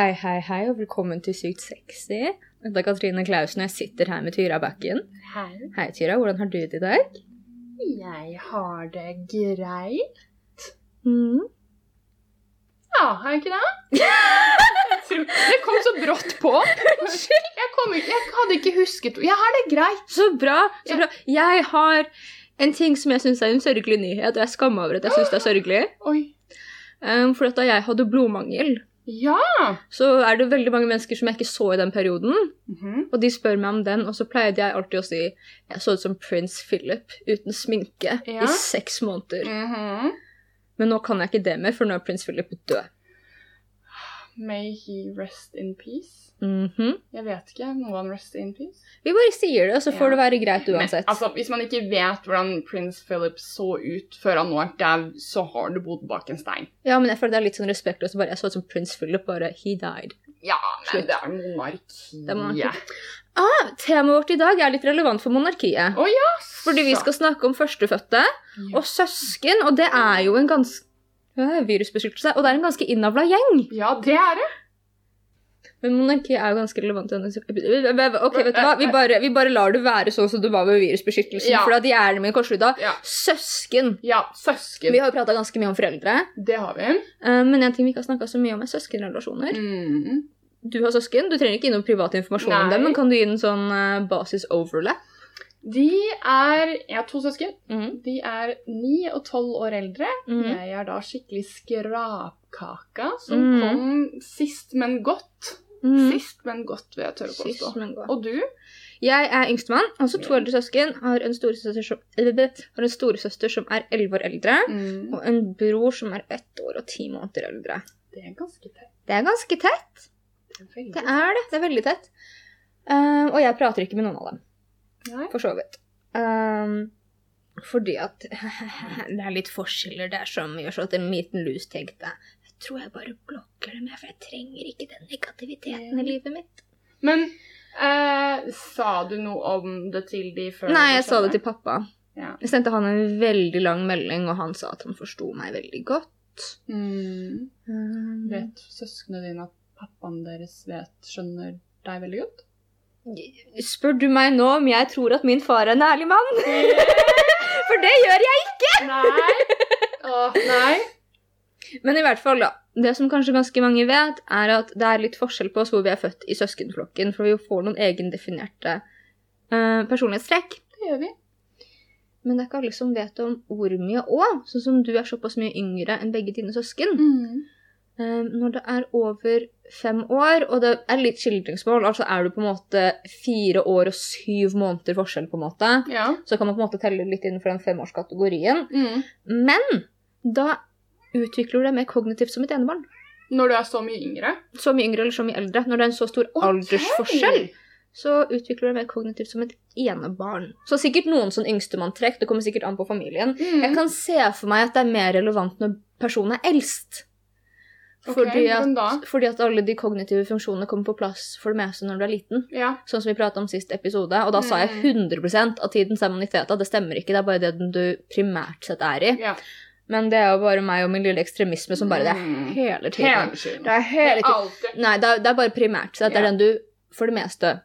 Hei, hei, hei, og velkommen til Sykt sexy. Dette er Katrine Klausen, og jeg sitter her med Tyra Bakken. Hei. Hei, Tyra. Hvordan har du det i dag? Jeg har det greit. Mm. Ja, har jeg ikke det? Det kom så brått på. Jeg, jeg hadde ikke husket Jeg har det greit. Så bra! så bra. Jeg har en ting som jeg syns er en sørgelig nyhet, og jeg skammer over at jeg syns det er sørgelig. Oi. Um, for da jeg hadde blodmangel, Ja. så er det veldig mange mennesker som jeg ikke så i den perioden. Mhm. Og de spør meg om den, og så pleide jeg alltid å si jeg så ut som prins Philip uten sminke Ja. i seks måneder. Mhm. Men nå kan jeg ikke det mer, for nå er prins Philip død. May he rest in peace. Mhm. Jeg vet ikke. Må han rest in peace? Vi bare sier det, og så får Ja. det være greit uansett. Men, altså, hvis man ikke vet hvordan prins Philip så ut før han nå er dau, så har du bodd bak en stein. Ja, men jeg føler det er litt sånn respektløst. bare Jeg så ut som prins Philip, bare he died. Ja, men det er monarkiet. Er monarki. Ah, Temaet vårt i dag er litt relevant for monarkiet. Å ja! Fordi vi skal snakke om førstefødte Ja. og søsken, og det er jo en ganske virusbeskyttelse, og det er en ganske innavla gjeng. Ja, det er det. Men monarki er jo ganske relevant. i denne- Ok, vet du hva? Vi bare, vi bare lar det være sånn som det var med virusbeskyttelsen, Ja. for at hjernen min kortslutta. Ja, Søsken. ja søsken. Vi har jo prata ganske mye om foreldre, Det har vi. eh, men en ting vi ikke har snakka så mye om, er søskenrelasjoner. Mm. Du har søsken, du trenger ikke gi noe privat informasjon om dem, men kan du gi en sånn eh, basis overlap? De er Jeg har to søsken. Mm. De er ni og tolv år eldre. Mm. Jeg er da skikkelig skrapkaka, som Mhm. kom sist, men godt. Mhm. Sist, men godt, vil jeg tørre å påstå. Og du? Jeg er yngstemann, altså to eldre søsken. Har en storesøster som, har en storesøster som er elleve år eldre, Mm. og en bror som er ett år og ti måneder eldre. Det er ganske tett. Det er ganske tett. Det er det. Det er veldig tett. Uh, og jeg prater ikke med noen av dem, Nei. for så vidt. Um, fordi at det er litt forskjeller der som gjør så at en liten lus tenkte tror jeg bare blokker det med, for jeg trenger ikke den negativiteten i livet mitt. Men eh, sa du noe om det til de før? Nei, jeg sa det til pappa. Ja. Jeg sendte han en veldig lang melding, og han sa at han forsto meg veldig godt. Mm. Um, Vet søsknene dine at pappaen deres vet, skjønner deg veldig godt? Spør du meg nå om jeg tror at min far er en ærlig mann? For det gjør jeg ikke! Nei. Åh, nei. Men i hvert fall, da. Det som kanskje ganske mange vet, er at det er litt forskjell på oss hvor vi er født i søskenflokken, for vi får noen egendefinerte uh, personlighetstrekk. Det gjør vi. Men det er ikke alle som vet om hvor mye òg. Sånn som du er såpass mye yngre enn begge dine søsken. Mm. Uh, når det er over fem år, og det er litt skildringsmål, altså er du på en måte fire år og syv måneder forskjell, på en måte, Ja. så kan man på en måte telle litt innenfor den femårskategorien. Mm. Men da utvikler du deg mer kognitivt som et enebarn. Når du er så mye yngre. Så mye yngre eller så mye eldre. Når det er en så stor okay. aldersforskjell, så utvikler du deg mer kognitivt som et enebarn. Så sikkert noen sånn yngstemanntrekk. Det kommer sikkert an på familien. Mm. Jeg kan se for meg at det er mer relevant når personen er eldst. Fordi at, fordi at alle de kognitive funksjonene kommer på plass for det meste når du er liten. Ja. Sånn som vi prata om sist episode. Og da sa jeg Mm. 100% av tiden sa man i Theta. Det stemmer ikke, det er bare det den du primært sett er i. ja. Men det er jo bare meg og min lille ekstremisme som bare Det er Mm. hele tiden. Hele tiden. Det er hele tiden. Nei, det er, det er bare primært Så Det er den du for det meste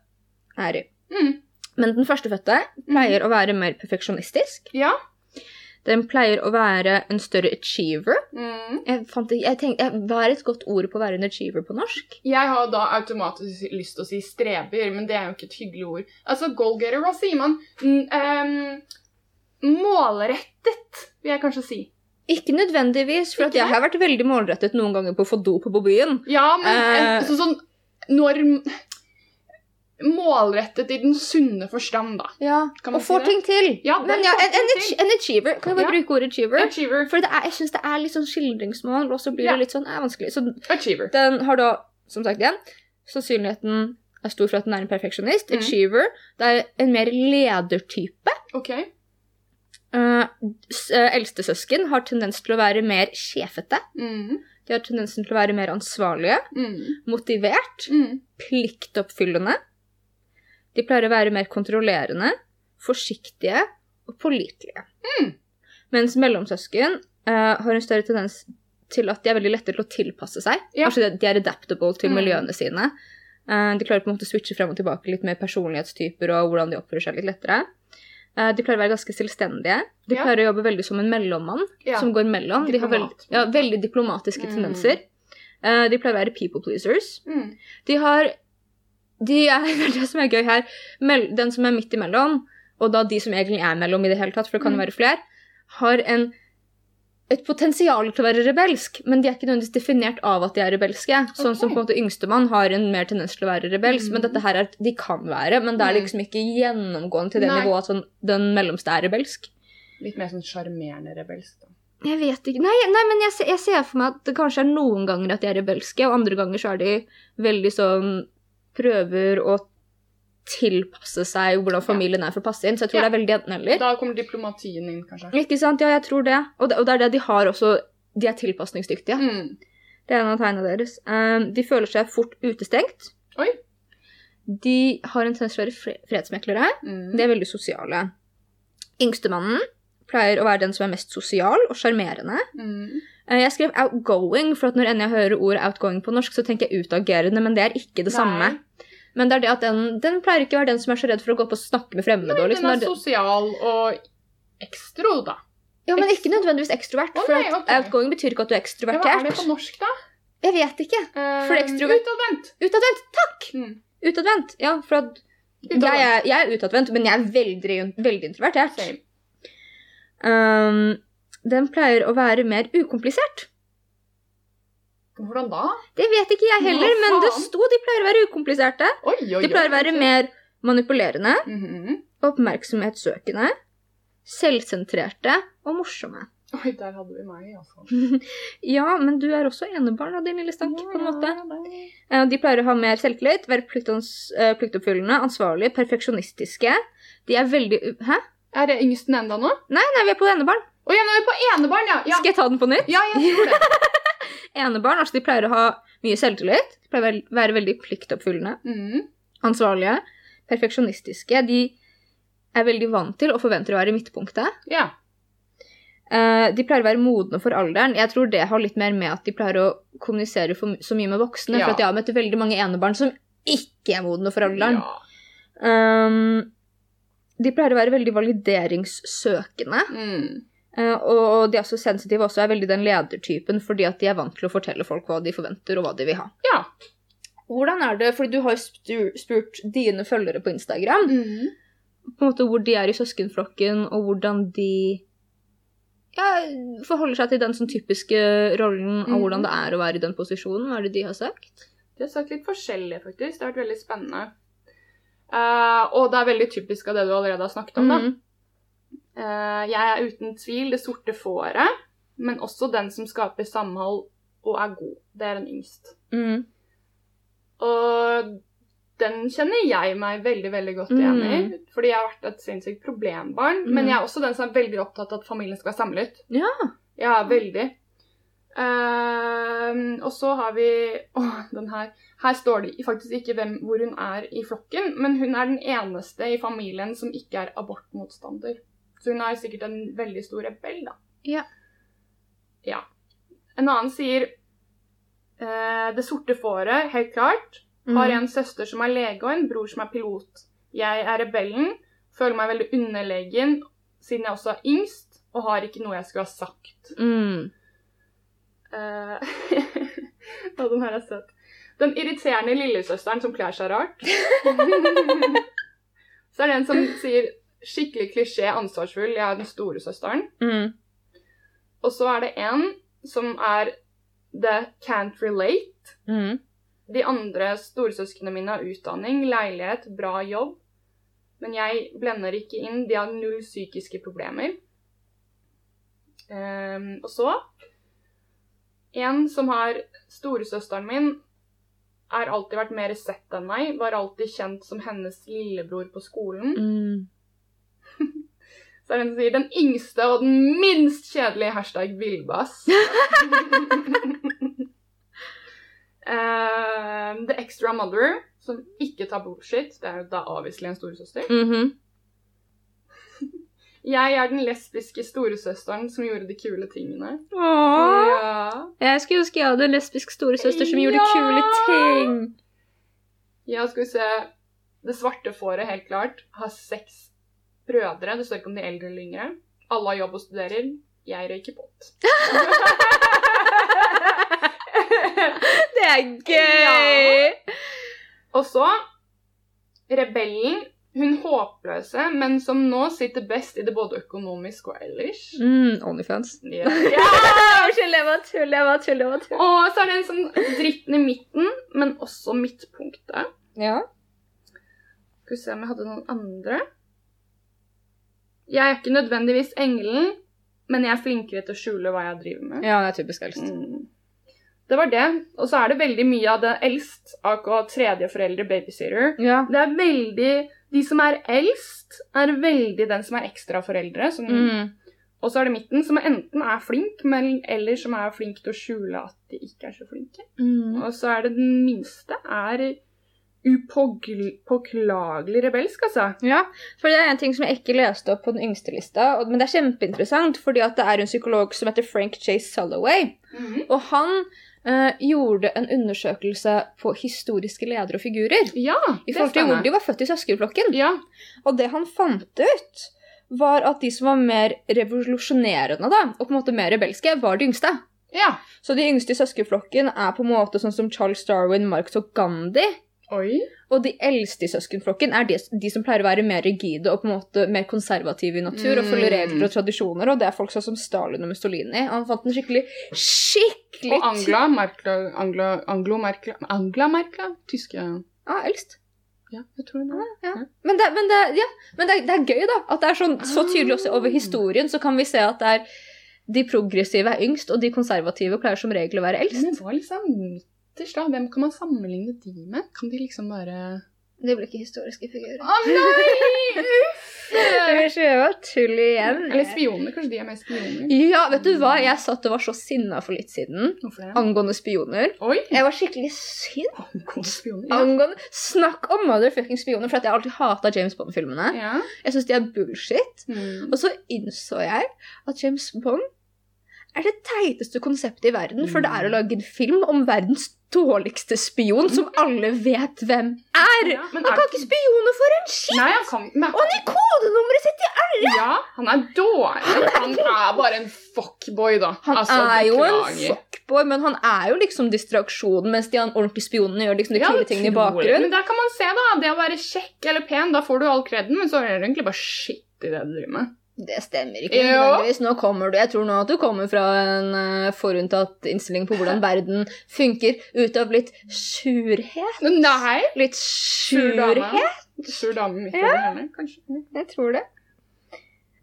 er i. Mm. Men den førstefødte pleier å være mer perfeksjonistisk. Ja. Den pleier å være en større achiever. Mm. Jeg, fant, jeg tenkte, jeg, Hva er et godt ord på å være en achiever på norsk? Jeg har da automatisk lyst til å si streber, men det er jo ikke et hyggelig ord. Altså, goalgetter, hva sier man? Mm, ehm, målrettet, vil jeg kanskje si. Ikke nødvendigvis, for Ikke jeg har vært veldig målrettet noen ganger på å få dop på byen. Ja, men Eh. sånn, sånn Når Målrettet i den sunne forstand, da. Ja, Og får si ting til. Ja, Men ja, en, en, en achiever. Kan jeg bare Ja. bruke ordet achiever? Achiever. For det er, jeg syns det er litt sånn skildringsmål, og så blir det litt sånn er vanskelig. Så Achiever. den har da, som sagt igjen, sannsynligheten er stor for at den er en perfeksjonist. Mm. Achiever. Det er en mer ledertype. OK. Uh, Eldstesøsken har tendens til å være mer sjefete. Mm. De har tendensen til å være mer ansvarlige, Mm. motivert, Mm. pliktoppfyllende. De pleier å være mer kontrollerende, forsiktige og pålitelige. Mm. Mens mellomsøsken uh, har en større tendens til at de er veldig lette til å tilpasse seg. Ja. Altså de er adaptable til Mm. miljøene sine. Uh, de klarer på en måte å switche frem og tilbake litt med personlighetstyper og hvordan de oppfører seg litt lettere. Eh, de pleier å være ganske selvstendige. De pleier å jobbe veldig som en mellommann som går mellom. De har veld, ja, veldig diplomatiske Mm. tendenser. Eh, de pleier å være people pleasers. Mm. De har De er det som er gøy her, den som er midt imellom, og da de som egentlig er mellom i det hele tatt, for det kan jo Mm. være flere, har en, et potensial til å være rebelsk, men de er ikke nødvendigvis definert av at de er rebelske. Sånn som på en måte yngstemann har en mer tendens til å være rebelsk, men Mm. dette her er De kan være, men det er Mm. liksom ikke gjennomgående til det Nei. nivået at sånn, den mellomste er rebelsk. Litt mer sånn sjarmerende rebelsk, da. Jeg vet ikke. Nei, nei men jeg, jeg ser for meg at det kanskje er noen ganger at de er rebelske, og andre ganger så er de veldig sånn Prøver å tilpasse seg hvordan familien er for å passe inn. Så jeg tror Ja. det er veldig enten-eller. Da kommer diplomatien inn, kanskje. Ikke sant? Ja, jeg tror det. Og, det. og det er det de har også. De er tilpasningsdyktige. Mm. Det er en av tegnene deres. Um, de føler seg fort utestengt. Oi. De har en tendens til å være fredsmeklere. Mm. De er veldig sosiale. Yngstemannen pleier å være den som er mest sosial og sjarmerende. Mm. Eh, Jeg skrev 'outgoing', for at når enn jeg hører ordet 'outgoing' på norsk, så tenker jeg utagerende, men det er ikke det Nei. samme. Men det er det at den, den pleier ikke å være den som er så redd for å gå opp og snakke med fremmede. Nei, liksom, den er sosial og ekstro, da. ja, men ikke nødvendigvis ekstrovert. Oh, For nei, okay. outgoing betyr ikke at du er Ja, ekstrovertert. hva er det på norsk, da? Jeg vet ikke. Eh, For ekstrovert- Utadvendt. Utadvendt! Takk! Mm. Utadvendt. Ja, for at jeg er, jeg er utadvendt, men jeg er veldig, veldig introvertert. Um, den pleier å være mer ukomplisert. Hvordan da? Det vet ikke jeg heller, Nå, men det sto de pleier å være ukompliserte. Oi, oi. De pleier å være mer manipulerende, Mhm. oppmerksomhetssøkende, selvsentrerte og morsomme. Oi, der hadde vi meg, altså. Ja, men du er også enebarn av din lille stank, på en måte. Ja, Eh, De pleier å ha mer selvtillit, være pliktans- eh, pliktoppfyllende, ansvarlige, perfeksjonistiske. De er veldig Hæ? Er det yngsten enda nå? Nei, nei, vi er på enebarn. Å ja, nå er vi på enebarn, ja. ja. Skal jeg ta den på nytt? Ja, jeg tror det. Enebarn, altså de pleier å ha mye selvtillit. De pleier å være- veldig pliktoppfyllende, Mm. ansvarlige, perfeksjonistiske. De er veldig vant til og forventer å være i midtpunktet. Ja. Eh, de pleier å være modne for alderen. Jeg tror det har litt mer med at de pleier å kommunisere for, så mye med voksne. Ja. For at jeg har møtt veldig mange enebarn som ikke er modne for alderen. ja. Um, de pleier å være veldig valideringssøkende. Mm. Eh, og de er så sensitive også er veldig den ledertypen fordi at de er vant til å fortelle folk hva de forventer og hva de vil ha. Ja. Hvordan er det, fordi du har spurt, spurt dine følgere på Instagram, Mhm. på en måte hvor de er i søskenflokken, og hvordan de ja, forholder seg til den sånn typiske rollen av Mhm. hvordan det er å være i den posisjonen. Hva er det de har sagt? De har sagt litt forskjellig, faktisk. Det har vært veldig spennende. Uh, og det er veldig typisk av det du allerede har snakket om. da. Mhm. Jeg er uten tvil det sorte fåret, men også den som skaper samhold og er god. Det er den yngst. Mm. Og den kjenner jeg meg veldig veldig godt igjen i. Fordi jeg har vært et sinnssykt problembarn. Men Mm. jeg er også den som er veldig opptatt av at familien skal være samlet. Ja. Ja, veldig. Uh, og så har vi Åh, den her. Her står det faktisk ikke hvem, hvor hun er i flokken, men hun er den eneste i familien som ikke er abortmotstander. Så hun er sikkert en veldig stor rebell, da. Ja. Ja. En annen sier eh, Det sorte fåret, helt klart. Har Mhm. en søster som er lege og en bror som er pilot. Jeg er rebellen, føler meg veldig underlegen siden jeg også er yngst, og har ikke noe jeg skulle ha sagt. Mm. Eh, den her er søt. Den irriterende lillesøsteren som kler seg rart. Så er det en som sier skikkelig klisjé ansvarsfull, jeg er den store søsteren. Mm. Og så er det en som er the can't relate. Mm. De andre storesøsknene mine har utdanning, leilighet, bra jobb. Men jeg blender ikke inn. De har null psykiske problemer. Um, og så En som har Storesøsteren min har alltid vært mer sett enn meg. Var alltid kjent som hennes lillebror på skolen. Mhm. Så er det en som sier 'den yngste og den minst kjedelige hashtag villbass'. Ehm, the extra mother, som ikke tar bullshit. Det er jo da avviselig en storesøster. Mhm. Jeg er den lesbiske storesøsteren som gjorde de kule tingene. Åh. Ja. Jeg skulle ønske jeg hadde en lesbisk storesøster som gjorde Ja! kule ting. ja, skal vi se Det svarte fåret, helt klart, har seks brødre. Det står ikke om de er eldre eller yngre. Alle har jobb og studerer. Jeg røyker pott. Det er gøy! og så Rebellen. Hun håpløse, men som nå sitter best i det både økonomisk og ellers. Mm, Onlyfans. Ja. Unnskyld, jeg var tull, jeg var tull, jeg var tull. Og så er det en sånn dritten i midten, men også midtpunktet. Ja. Skal vi se om jeg hadde noen andre. Jeg er ikke nødvendigvis engelen, men jeg er flinkere til å skjule hva jeg driver med. ja, det er typisk eldst. Mm. Det var det. Og så er det veldig mye av det eldst, akkurat tredje foreldre, babysitter. Ja. Det er veldig De som er eldst, er veldig den som er ekstraforeldre. Som, Mm. Og så er det midten, som enten er flink, men, eller som er flink til å skjule at de ikke er så flinke. Mm. Og så er det den minste er upåklagelig rebelsk, altså. Ja, for det er en ting som jeg ikke leste opp på den yngste lista, men det er kjempeinteressant, fordi at det er en psykolog som heter Frank J. Sulloway, og han eh, gjorde en undersøkelse på historiske ledere og figurer Ja, i forhold til hvor de var født i søskenflokken. Ja. Og det han fant ut, var at de som var mer revolusjonerende da, og på en måte mer rebelske, var de yngste. ja. Så de yngste i søskenflokken er på en måte sånn som Charles Darwin, Marx og Gandhi. Oi. Og de eldste i søskenflokken er de, de som pleier å være mer rigide og på en måte mer konservative i natur og følge Mm. regler og tradisjoner, og det er folk sånn som Stalin og Mussolini. Han fant en skikkelig, skikkelig Og Angla, Merkla, Angla, Anglo, Merkla, Angla, Merkla, tyske Ja, eldst. Ja, jeg tror det. Ja. Men, det, men, det, ja, men det, det er gøy, da. At det er sånn, så tydelig også over historien, så kan vi se at det er de progressive er yngst, og de konservative pleier som regel å være eldst. Men det var liksom midterst, da? Hvem kan man sammenligne de med? Kan de liksom bare Det blir ikke historiske figurer. Å nei! Det blir så tull igjen. Eller spioner. Kanskje de er mer spioner? Ja, vet du hva? Jeg satt og var så sinna for litt siden Hvorfor angående spioner. Oi! Jeg var skikkelig sint Angående spioner. Ja. angående Snakk om motherfucking spioner, for jeg alltid hata James Bond-filmene. ja. Jeg syns de er bullshit. Mm. Og så innså jeg at James Bond er det teiteste konseptet i verden, for det er å lage en film om verdens dårligste spion, som alle vet hvem er. Ja, Han er kan ikke spione for en skitt! Nei, han kan men, Og han gir kodenummeret sitt til alle! Ja, han er dårlig. Han er bare en fuckboy, da. Han altså, er jo en fuckboy, men han er jo liksom distraksjonen, mens de ordentlige spionene gjør liksom de Ja, kule tingene i bakgrunnen. Men der kan man se, da. Det å være kjekk eller pen, da får du all kreden, men så er det egentlig bare shit i det du driver med. Det stemmer ikke nødvendigvis. Nå kommer du, jeg tror nå at du kommer fra en uh, forunntatt innstilling på hvordan verden funker, ut av litt surhet. Nei! Litt surhet? Sur dame midt over hjernen, kanskje. Jeg tror det.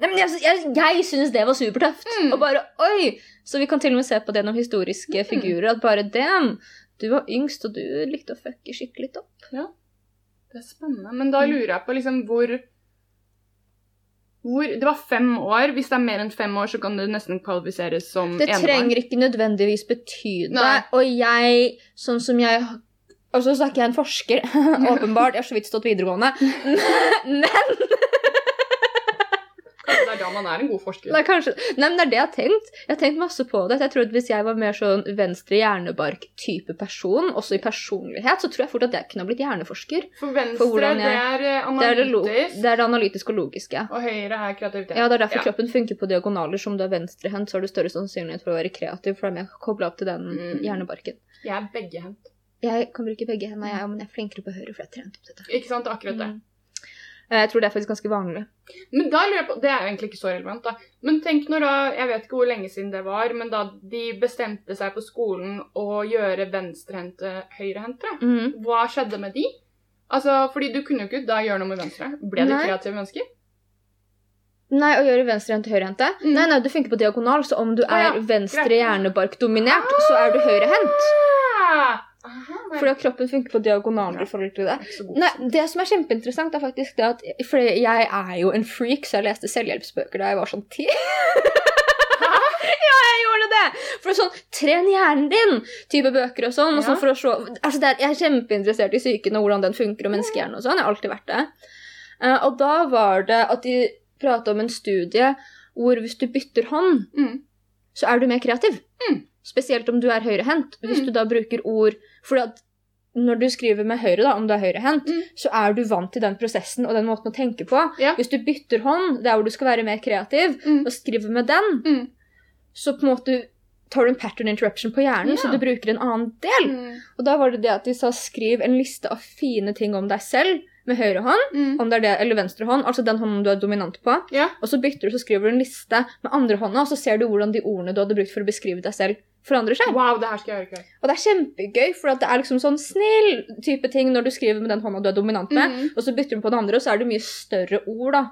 Nei, men jeg, jeg, jeg syns det var supertøft. Mm. Og bare oi! Så vi kan til og med se på det gjennom historiske figurer. At bare den du var yngst, og du likte å fucke skikkelig opp. Ja. Det er spennende. Men da lurer jeg på liksom hvor hvor, det var fem år. Hvis det er mer enn fem år, så kan det nesten kvalifiseres som Det enebarn. trenger ikke nødvendigvis bety det. Og jeg, sånn som jeg Og så snakker jeg en forsker, åpenbart. Jeg har så vidt stått videregående. Men Kanskje det er da man er en god forsker. Nei, kanskje, nei, men det er det jeg har tenkt. Jeg har tenkt masse på det. Jeg tror at Hvis jeg var mer sånn venstre hjernebark-type person, også i personlighet, så tror jeg fort at jeg kunne ha blitt hjerneforsker. For venstre, For jeg, det er analytisk. Det er det, det er det analytiske og logiske. og høyre er kreativitet. Ja, Det er derfor Ja. kroppen funker på diagonaler. Som du er venstrehendt, så har du større sannsynlighet for å være kreativ, for det er mer kobla opp til den Mm. hjernebarken. Jeg er beggehendt. Jeg kan bruke begge hendene, jeg, men jeg er flinkere på høyre, for jeg har trent opp dette. Ikke sant? Akkurat det. Mm. Jeg tror det er faktisk ganske vanlig. Men da lurer jeg på, Det er jo egentlig ikke så relevant, da. Men tenk når da Jeg vet ikke hvor lenge siden det var, men da de bestemte seg på skolen å gjøre venstrehendte høyrehendte, Mhm. hva skjedde med de? Altså, fordi du kunne jo ikke da gjøre noe med venstre. Ble de kreative mennesker? Nei, å gjøre venstrehendt høyrehendte? Mm. Nei, nei, du funker på diagonal, så om du Å, ja. er venstre hjernebark-dominert, så er du høyrehendt. Ah! Aha. Fordi at kroppen funker på diagonaler i forhold til det. Nei, Det som er kjempeinteressant, er faktisk det at For jeg er jo en freak, så jeg leste selvhjelpsbøker da jeg var sånn ti. ja, jeg gjorde det! For sånn Tren hjernen din! Type bøker og sånn. Og sånn for å se, altså det er, jeg er kjempeinteressert i psyken og hvordan den funker, og menneskehjernen og sånn. Jeg har alltid vært det. Eh, og da var det at de prata om en studie hvor hvis du bytter hånd, Mm. så er du mer kreativ. Mm. Spesielt om du er høyrehendt. Hvis Mm. du da bruker ord For at når du skriver med høyre, da, om du er høyrehendt, Mm. så er du vant til den prosessen og den måten å tenke på. Ja. Hvis du bytter hånd, der hvor du skal være mer kreativ, Mm. og skriver med den, Mm. så på en måte tar du en pattern interruption på hjernen, så du bruker en annen del. Mm. Og da var det det at de sa skriv en liste av fine ting om deg selv med høyre hånd, Mm. om det er det, eller venstre hånd, altså den hånden du er dominant på. Ja. Og så bytter du, så skriver du en liste med andre hånda, og så ser du hvordan de ordene du hadde brukt for å beskrive deg selv, forandrer seg. Wow, det her skal jeg gjøre. Og det er kjempegøy, for det er liksom sånn snill type ting når du skriver med den hånda du er dominant med, Mm. og så bytter du på den andre, og så er det mye større ord, da.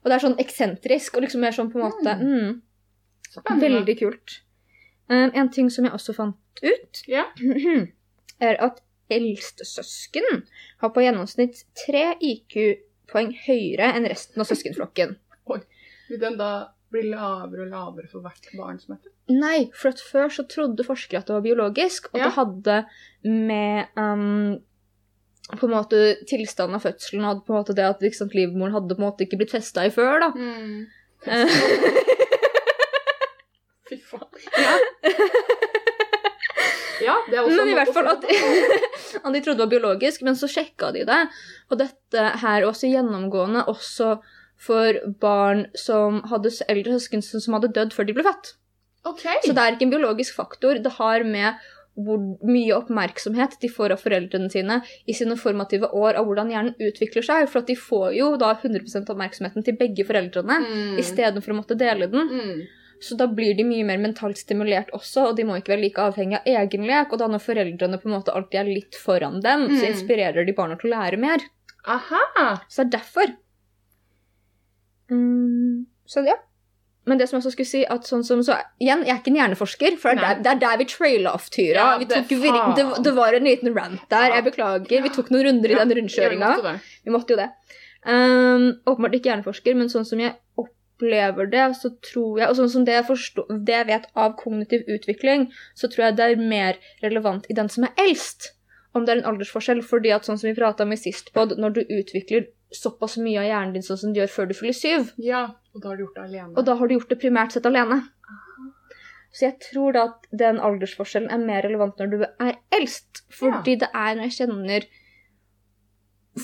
Og det er sånn eksentrisk, og liksom mer sånn på en måte mm, Spennende. Veldig kult. Um, en ting som jeg også fant ut, Ja. er at eldstesøsken har på gjennomsnitt tre IQ-poeng høyere enn resten av søskenflokken. Vil den da bli lavere og lavere for hvert barn som er født? Nei, for at før så trodde forskere at det var biologisk, og Ja. det hadde med um, på en måte tilstanden av fødselen og på en måte det at liksom, livmoren hadde på en måte ikke blitt festa i før, da. Mm. Fy faen. Ja. ja, det er også Men i hvert fall at, at de trodde det var biologisk, men så sjekka de det. Og dette her er også gjennomgående også for barn som hadde eldre søsken som hadde dødd før de ble født. Okay. Så det er ikke en biologisk faktor. Det har med hvor mye oppmerksomhet de får av foreldrene sine i sine formative år av hvordan hjernen utvikler seg. For de får jo da 100% oppmerksomheten til begge foreldrene mm. istedenfor å måtte dele den. Mm. Så da blir de mye mer mentalt stimulert også, og de må ikke være like avhengig av egenlek. Og da når foreldrene på en måte alltid er litt foran dem, så Mm. inspirerer de barna til å lære mer. Aha! Så det er derfor. Mm, så ja. Men det som jeg også skulle si, at sånn som så, Igjen, jeg er ikke en hjerneforsker, for det er, der, det er der vi traila off tyra. Ja, vi det- det, det var en liten rant der, jeg beklager. Vi tok noen runder i den rundkjøringa. Ja. Vi måtte jo det. Um, åpenbart ikke hjerneforsker, men sånn som jeg opplever det, så tror jeg Og sånn som det jeg, forstår, det jeg vet av kognitiv utvikling, så tror jeg det er mer relevant i den som er eldst. Om det er en aldersforskjell. fordi at sånn som vi prata om i sist pod, når du utvikler såpass mye av hjernen din sånn som du gjør før du fyller syv, Ja, og da har du gjort det alene. og da har du gjort det primært sett alene. Så jeg tror da at den aldersforskjellen er mer relevant når du er eldst. Fordi det er når jeg kjenner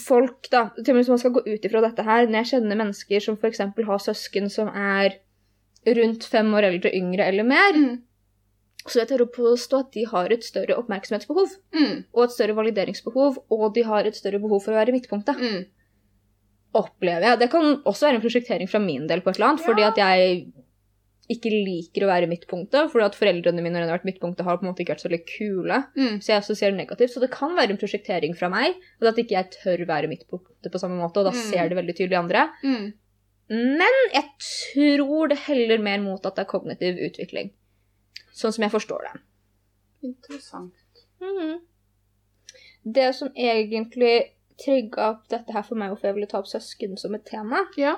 folk, da Til og med hvis man skal gå ut ifra dette her, når jeg kjenner mennesker som f.eks. har søsken som er rundt fem år eldre, yngre eller mer, Mm. så jeg tør å påstå at de har et større oppmerksomhetsbehov. Mm. Og et større valideringsbehov, og de har et større behov for å være i midtpunktet. Mm. Opplever jeg. Det kan også være en prosjektering fra min del på et eller annet, fordi at jeg ikke liker å være midtpunktet, fordi at foreldrene mine har vært midtpunktet, har på en måte ikke vært så veldig kule. Mm. Så jeg assosierer negativt. Så det kan være en prosjektering fra meg, og at ikke jeg tør være midtpunktet på samme måte, og da Mm. ser det veldig tydelig andre. Mm. Men jeg tror det heller mer mot at det er kognitiv utvikling. Sånn som jeg forstår det. Interessant. Mhm. Det som egentlig trigga opp dette her for meg, hvorfor jeg ville ta opp søsken som et tema, Ja.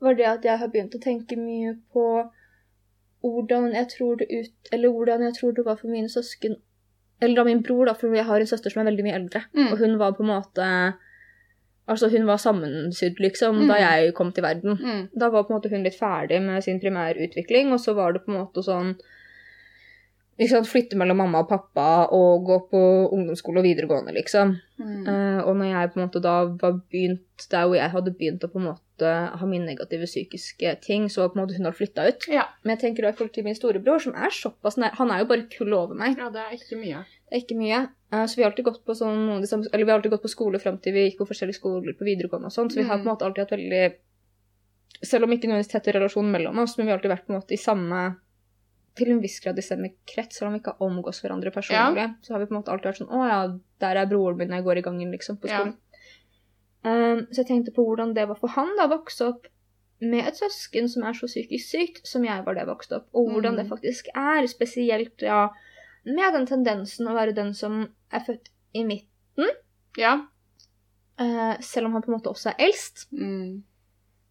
var det at jeg har begynt å tenke mye på hvordan jeg tror det ut Eller hvordan jeg tror det var for mine søsken Eller da min bror, da, for jeg har en søster som er veldig mye eldre. Mm. Og hun var på en måte Altså, hun var sammensydd, liksom, da Mm. jeg kom til verden. Mm. Da var på en måte hun litt ferdig med sin primærutvikling, og så var det på en måte sånn sant, Flytte mellom mamma og pappa og gå på ungdomsskole og videregående, liksom. Mm. Uh, og når jeg på en måte da var begynt der hvor jeg hadde begynt å på en måte ha mine negative psykiske ting, så på en måte hun hadde flytta ut. Ja. Men jeg tenker da i forhold til min storebror, som er såpass nær Han er jo bare kull over meg. ja, det er ikke mye. Det er ikke mye. Uh, så vi har alltid gått på sånn Eller vi har alltid gått på skole fram til vi gikk på forskjellige skoler på videregående og sånn, så vi har Mm. på en måte alltid hatt veldig Selv om ikke nødvendigvis tett relasjon mellom oss, men vi har alltid vært på en måte i samme til en viss grad i samme krets, selv om vi ikke har omgås hverandre personlig. Så har vi på en måte alltid vært sånn Å ja, der er broren min når jeg går i gangen, liksom, på Ja. skolen. Um, så jeg tenkte på hvordan det var for han da å vokse opp med et søsken som er så psykisk sykt som jeg var da jeg vokste opp, og hvordan Mm. det faktisk er, spesielt ja, med den tendensen å være den som er født i midten, Ja. Uh, selv om han på en måte også er eldst. Mm.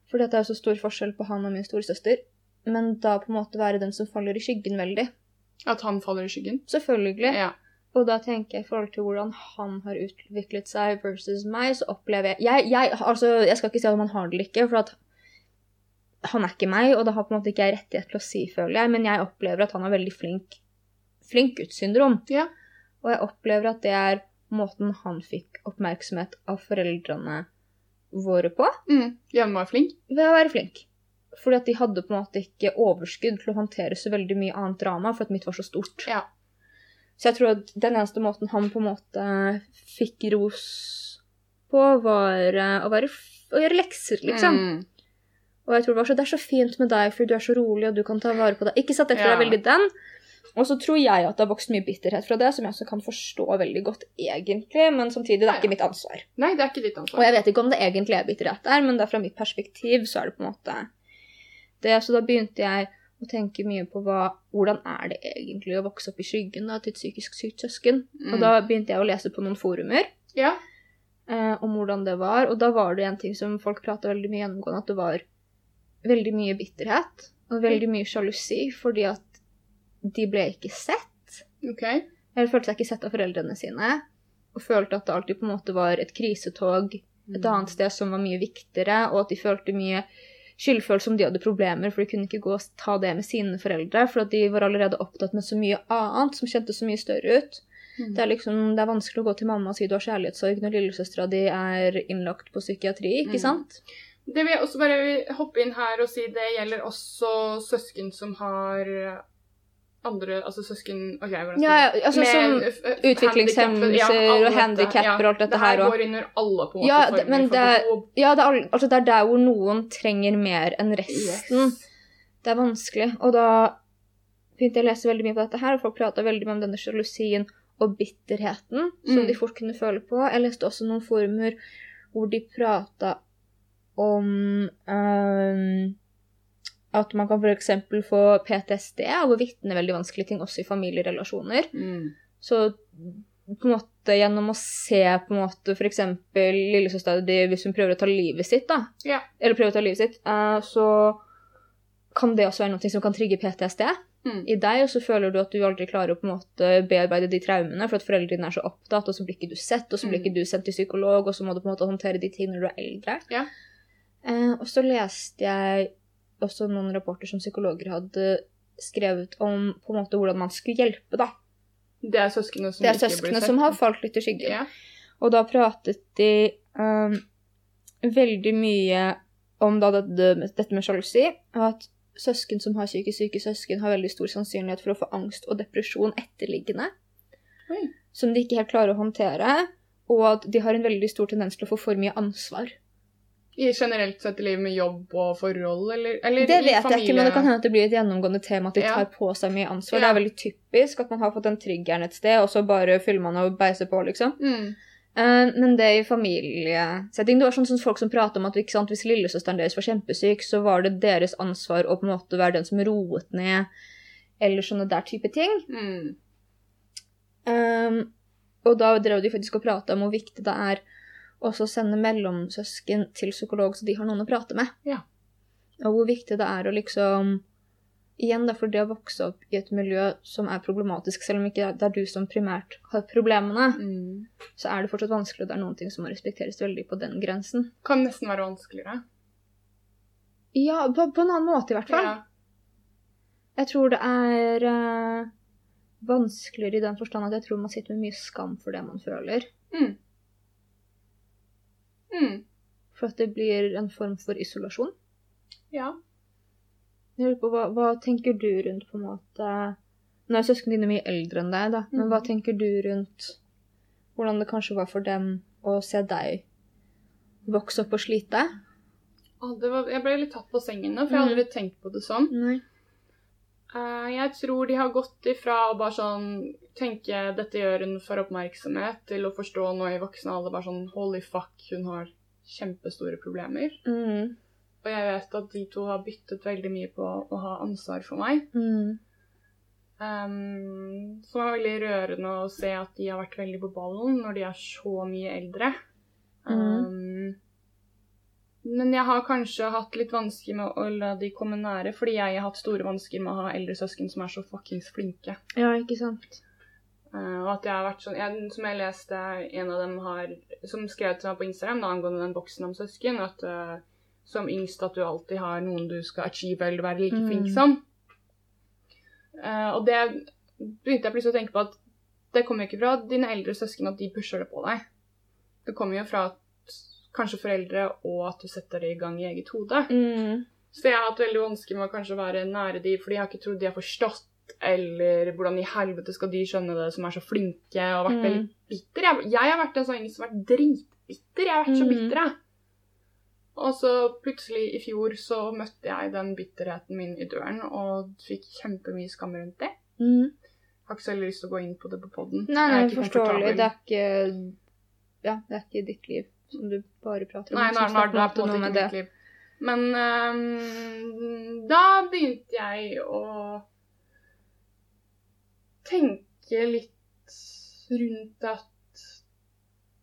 For det er så stor forskjell på han og min storesøster. Men da på en måte være den som faller i skyggen veldig. At han faller i skyggen. Selvfølgelig. Ja. Og da tenker jeg i forhold til hvordan han har utviklet seg versus meg, så opplever jeg Jeg, jeg, altså, jeg skal ikke si at man har det eller ikke, for at han er ikke meg, og det har på en måte ikke jeg rettighet til å si, føler jeg, men jeg opplever at han er veldig flink, flink gutt-syndrom. Ja. Og jeg opplever at det er måten han fikk oppmerksomhet av foreldrene våre på, Mm. å være flink. ved å være flink. Fordi at de hadde på en måte ikke overskudd til å håndtere så veldig mye annet drama, for at mitt var så stort. Ja. Så jeg tror at den eneste måten han på en måte fikk ros på, var eh, å, være, å gjøre lekser, liksom. Mm. Og jeg tror det var så, det er så fint med deg, for du er så rolig, og du kan ta vare på deg. Ikke sant, jeg tror Ja. det er veldig den. Og så tror jeg at det har vokst mye bitterhet fra det, som jeg også kan forstå veldig godt egentlig, men samtidig, det er ikke mitt ansvar. Nei, det er ikke ditt ansvar. Og jeg vet ikke om det egentlig er bitterhet der, men det er fra mitt perspektiv så er det på en måte det. Så da begynte jeg å tenke mye på hva, hvordan er det egentlig å vokse opp i skyggen da, til et psykisk sykt søsken. Og Mm. da begynte jeg å lese på noen forumer Ja. eh, om hvordan det var, og da var det en ting som folk prata veldig mye gjennomgående, at det var veldig mye bitterhet og veldig mye sjalusi, fordi at de ble ikke sett. Okay. Eller følte seg ikke sett av foreldrene sine, og følte at det alltid på en måte var et krisetog et annet sted som var mye viktigere, og at de følte mye skyldfølelse om de hadde problemer, for de kunne ikke gå og ta det med sine foreldre, for de var allerede opptatt med så mye annet som kjentes så mye større ut. Mm. Det er liksom, det er vanskelig å gå til mamma og si du har kjærlighetssorg når lillesøstera di er innlagt på psykiatri, ikke Mm. sant? Det vil jeg også bare hoppe inn her og si det gjelder også søsken som har andre Altså søsken OK, hvordan Ja, ja, altså som f- utviklingshemmelser ja, og handikapper ja, og alt dette her. det her og- går under alle på en måte Ja, former det- men det for. Ja, det er, altså det er der hvor noen trenger mer enn resten. Yes. Det er vanskelig. Og da begynte jeg å lese veldig mye på dette her, og folk prata veldig mye om denne sjalusien og bitterheten som Mm. de fort kunne føle på. Jeg leste også noen former hvor de prata om ehm, at man kan f.eks. få PTSD av å vitne veldig vanskelige ting også i familierelasjoner. Mm. Så på en måte gjennom å se på en måte f.eks. lillesøstera di hvis hun prøver å ta livet sitt, da, Ja. eller prøver å ta livet sitt, uh, så kan det også være noe som kan trigge PTSD Mm. i deg, og så føler du at du aldri klarer å på en måte bearbeide de traumene, for at foreldrene dine er så opptatt, og så blir ikke du sett, og så blir Mm. ikke du sendt til psykolog, og så må du på en måte håndtere de tingene når du er eldre. Ja. Eh, og så leste jeg også noen rapporter som psykologer hadde skrevet om på en måte hvordan man skulle hjelpe, da. Det er søskene som Det er søskene som har falt litt i skyggen. Ja. Og da pratet de um, veldig mye om da dette, dette med sjalusi, og at søsken som har psykisk syke søsken, har veldig stor sannsynlighet for å få angst og depresjon etterliggende, Oi. som de ikke helt klarer å håndtere, og at de har en veldig stor tendens til å få for mye ansvar. I generelt sett i livet med jobb og forhold, eller, eller Det vet jeg ikke, men det kan hende at det blir et gjennomgående tema at de tar på seg mye ansvar. Det er veldig typisk at man har fått den triggeren et sted, og så bare fyller man og beiser på, liksom. Mm. Eh, men det i familiesetting Det var sånn sånn folk som pratet om at sant, hvis lillesøsteren deres var kjempesyk, så var det deres ansvar å på en måte være den som roet ned, eller sånne der type ting. Mm. Um, og da drev de faktisk og prata om hvor viktig det er også så sende mellomsøsken til psykolog, så de har noen å prate med. Ja. Og hvor viktig det er å liksom Igjen, da, for det å vokse opp i et miljø som er problematisk, selv om ikke det er du som primært har problemene, Mm. så er det fortsatt vanskelig, og det er noen ting som må respekteres veldig på den grensen. Kan nesten være vanskeligere. Ja, på, på en annen måte i hvert fall. Ja. Jeg tror det er uh, vanskeligere i den forstand at jeg tror man sitter med mye skam for det man føler. Mm. Mm. For at det blir en form for isolasjon. ja. Jeg lurer på, hva, hva tenker du rundt på en måte Nå er søsknene dine mye eldre enn deg, da, men hva Mhm. tenker du rundt hvordan det kanskje var for dem å se deg vokse opp og slite? Var, jeg ble litt tatt på sengen nå, for jeg hadde litt aldri tenkt på det sånn. Nei. Eh, jeg tror de har gått ifra å bare sånn tenke dette gjør hun for oppmerksomhet, til å forstå nå i voksen alder bare sånn holy fuck, hun har kjempestore problemer. Mm. Og jeg vet at de to har byttet veldig mye på å ha ansvar for meg. Mm. Um, det var veldig rørende å se at de har vært veldig på ballen når de er så mye eldre. Um, men jeg har kanskje hatt litt vansker med å la de komme nære, fordi jeg har hatt store vansker med å ha eldre søsken som er så fuckings flinke. Ja, ikke sant. Uh, og at jeg har vært sånn jeg, Som jeg leste en av dem har Som skrev til meg på Instagram da, angående den boksen om søsken, at uh, som yngst at du alltid har noen du skal achieve eller være like Mm. flink som. Uh, og det begynte jeg plutselig å tenke på at det kommer jo ikke fra dine eldre søsken at de pusher det på deg. Det kommer jo fra at kanskje foreldre og at du setter det i gang i eget hode. Mm. Så jeg har hatt veldig vanskelig med å kanskje være nære de, fordi jeg har ikke trodd de har forstått, eller hvordan i helvete skal de skjønne det som er så flinke, og vært Mm. veldig bitter. Jeg, jeg har vært en sånn som har vært dritbitter. Jeg har vært så Mm. bitter, jeg. Og så plutselig i fjor så møtte jeg den bitterheten min i døren, og fikk kjempemye skam rundt det. Mm. Har ikke så lyst til å gå inn på det på poden. Nei, nei, forståelig. Det er ikke Ja, det er ikke ditt liv som du bare prater om. Nei, nå, nå det på en måte ikke mitt liv. Men um, da begynte jeg å tenke litt rundt at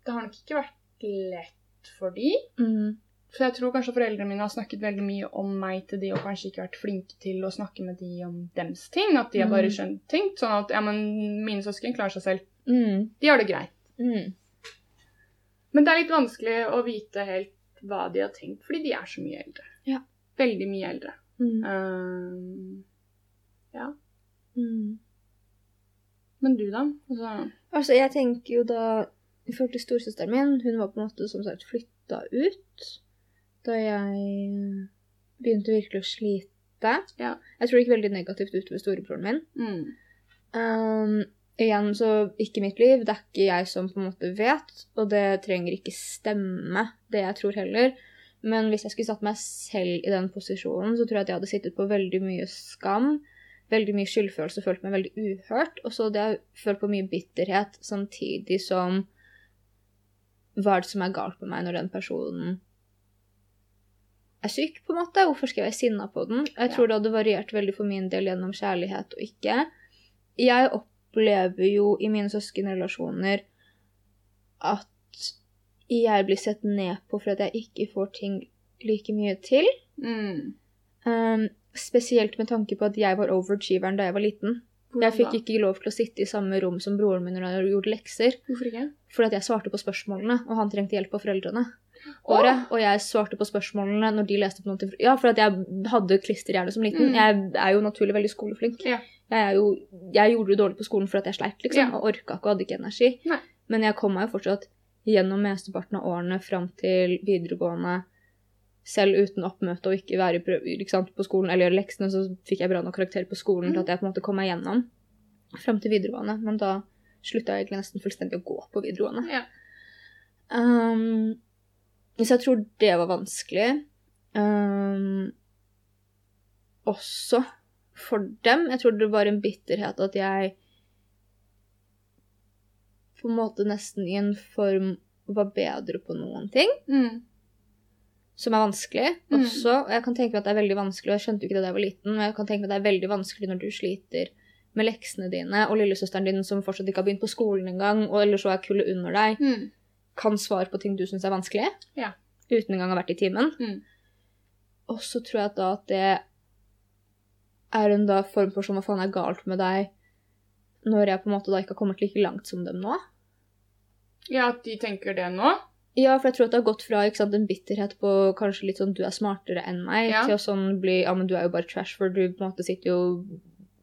det har nok ikke vært lett for de. Mm. For jeg tror kanskje foreldrene mine har snakket veldig mye om meg til de, og kanskje ikke vært flinke til å snakke med de om dems ting. At de har bare Mm. skjønt tenkt sånn at ja, men mine søsken klarer seg selv. Mm. De har det greit. Mm. Men det er litt vanskelig å vite helt hva de har tenkt, fordi de er så mye eldre. Ja. Veldig mye eldre. Mm. Ehm, Mm. men du, da? Altså, Altså, jeg tenker jo da I forhold til storesøsteren min, hun var på en måte som sagt flytta ut da jeg begynte virkelig å slite. Ja. Jeg tror det gikk veldig negativt utover storebroren min. mm, Um, igjen, så ikke mitt liv. Det er ikke jeg som på en måte vet, og det trenger ikke stemme, det jeg tror heller. Men hvis jeg skulle satt meg selv i den posisjonen, så tror jeg at jeg hadde sittet på veldig mye skam, veldig mye skyldfølelse, følt meg veldig uhørt, og så hadde jeg følt på mye bitterhet samtidig som hva er det som er galt med meg når den personen er syk, på en måte? Hvorfor skal jeg være sinna på den? Jeg tror det hadde variert veldig for min del gjennom kjærlighet og ikke. Jeg opplever jo i mine søskenrelasjoner at jeg blir sett ned på for at jeg ikke får ting like mye til. mm. Um, spesielt med tanke på at jeg var overachieveren da jeg var liten. Hvordan Jeg fikk da? ikke lov til å sitte i samme rom som broren min når han gjorde lekser, Hvorfor ikke? fordi at jeg svarte på spørsmålene, og han trengte hjelp av foreldrene. Året, og jeg svarte på spørsmålene når de leste på noe til Ja, for at jeg hadde klisterhjerne som liten. Mm. Jeg er jo naturlig veldig skoleflink. Ja. Jeg, jo, jeg gjorde det dårlig på skolen for at jeg sleit, liksom, Ja. og orka ikke og hadde ikke energi. Nei. Men jeg kom meg jo fortsatt gjennom mesteparten av årene fram til videregående selv uten oppmøte og ikke være sant, på skolen eller gjøre leksene, så fikk jeg bra nok karakter på skolen til at jeg på en måte kom meg gjennom fram til videregående. Men da slutta jeg egentlig nesten fullstendig å gå på videregående. Ja. Um, så jeg tror det var vanskelig. Um, også for dem. Jeg tror det var en bitterhet at jeg på en måte nesten i en form var bedre på noen ting Mm. som er vanskelig Mm. også. Og jeg kan tenke meg at det er veldig vanskelig, og jeg skjønte jo ikke det da jeg var liten, men jeg kan tenke meg at det er veldig vanskelig når du sliter med leksene dine, og lillesøsteren din som fortsatt ikke har begynt på skolen engang, eller så er kullet under deg, Mm. Kan svare på ting du syns er vanskelig, Ja. uten engang å ha vært i timen. Mm. Og så tror jeg at da at det er en da form for som hva faen er galt med deg, når jeg på en måte da ikke har kommet like langt som dem nå. Ja, at de tenker det nå? Ja, for jeg tror at det har gått fra ikke sant, en bitterhet på kanskje litt sånn du er smartere enn meg, Ja. til å sånn bli ja, men du er jo bare trash, for du på en måte sitter jo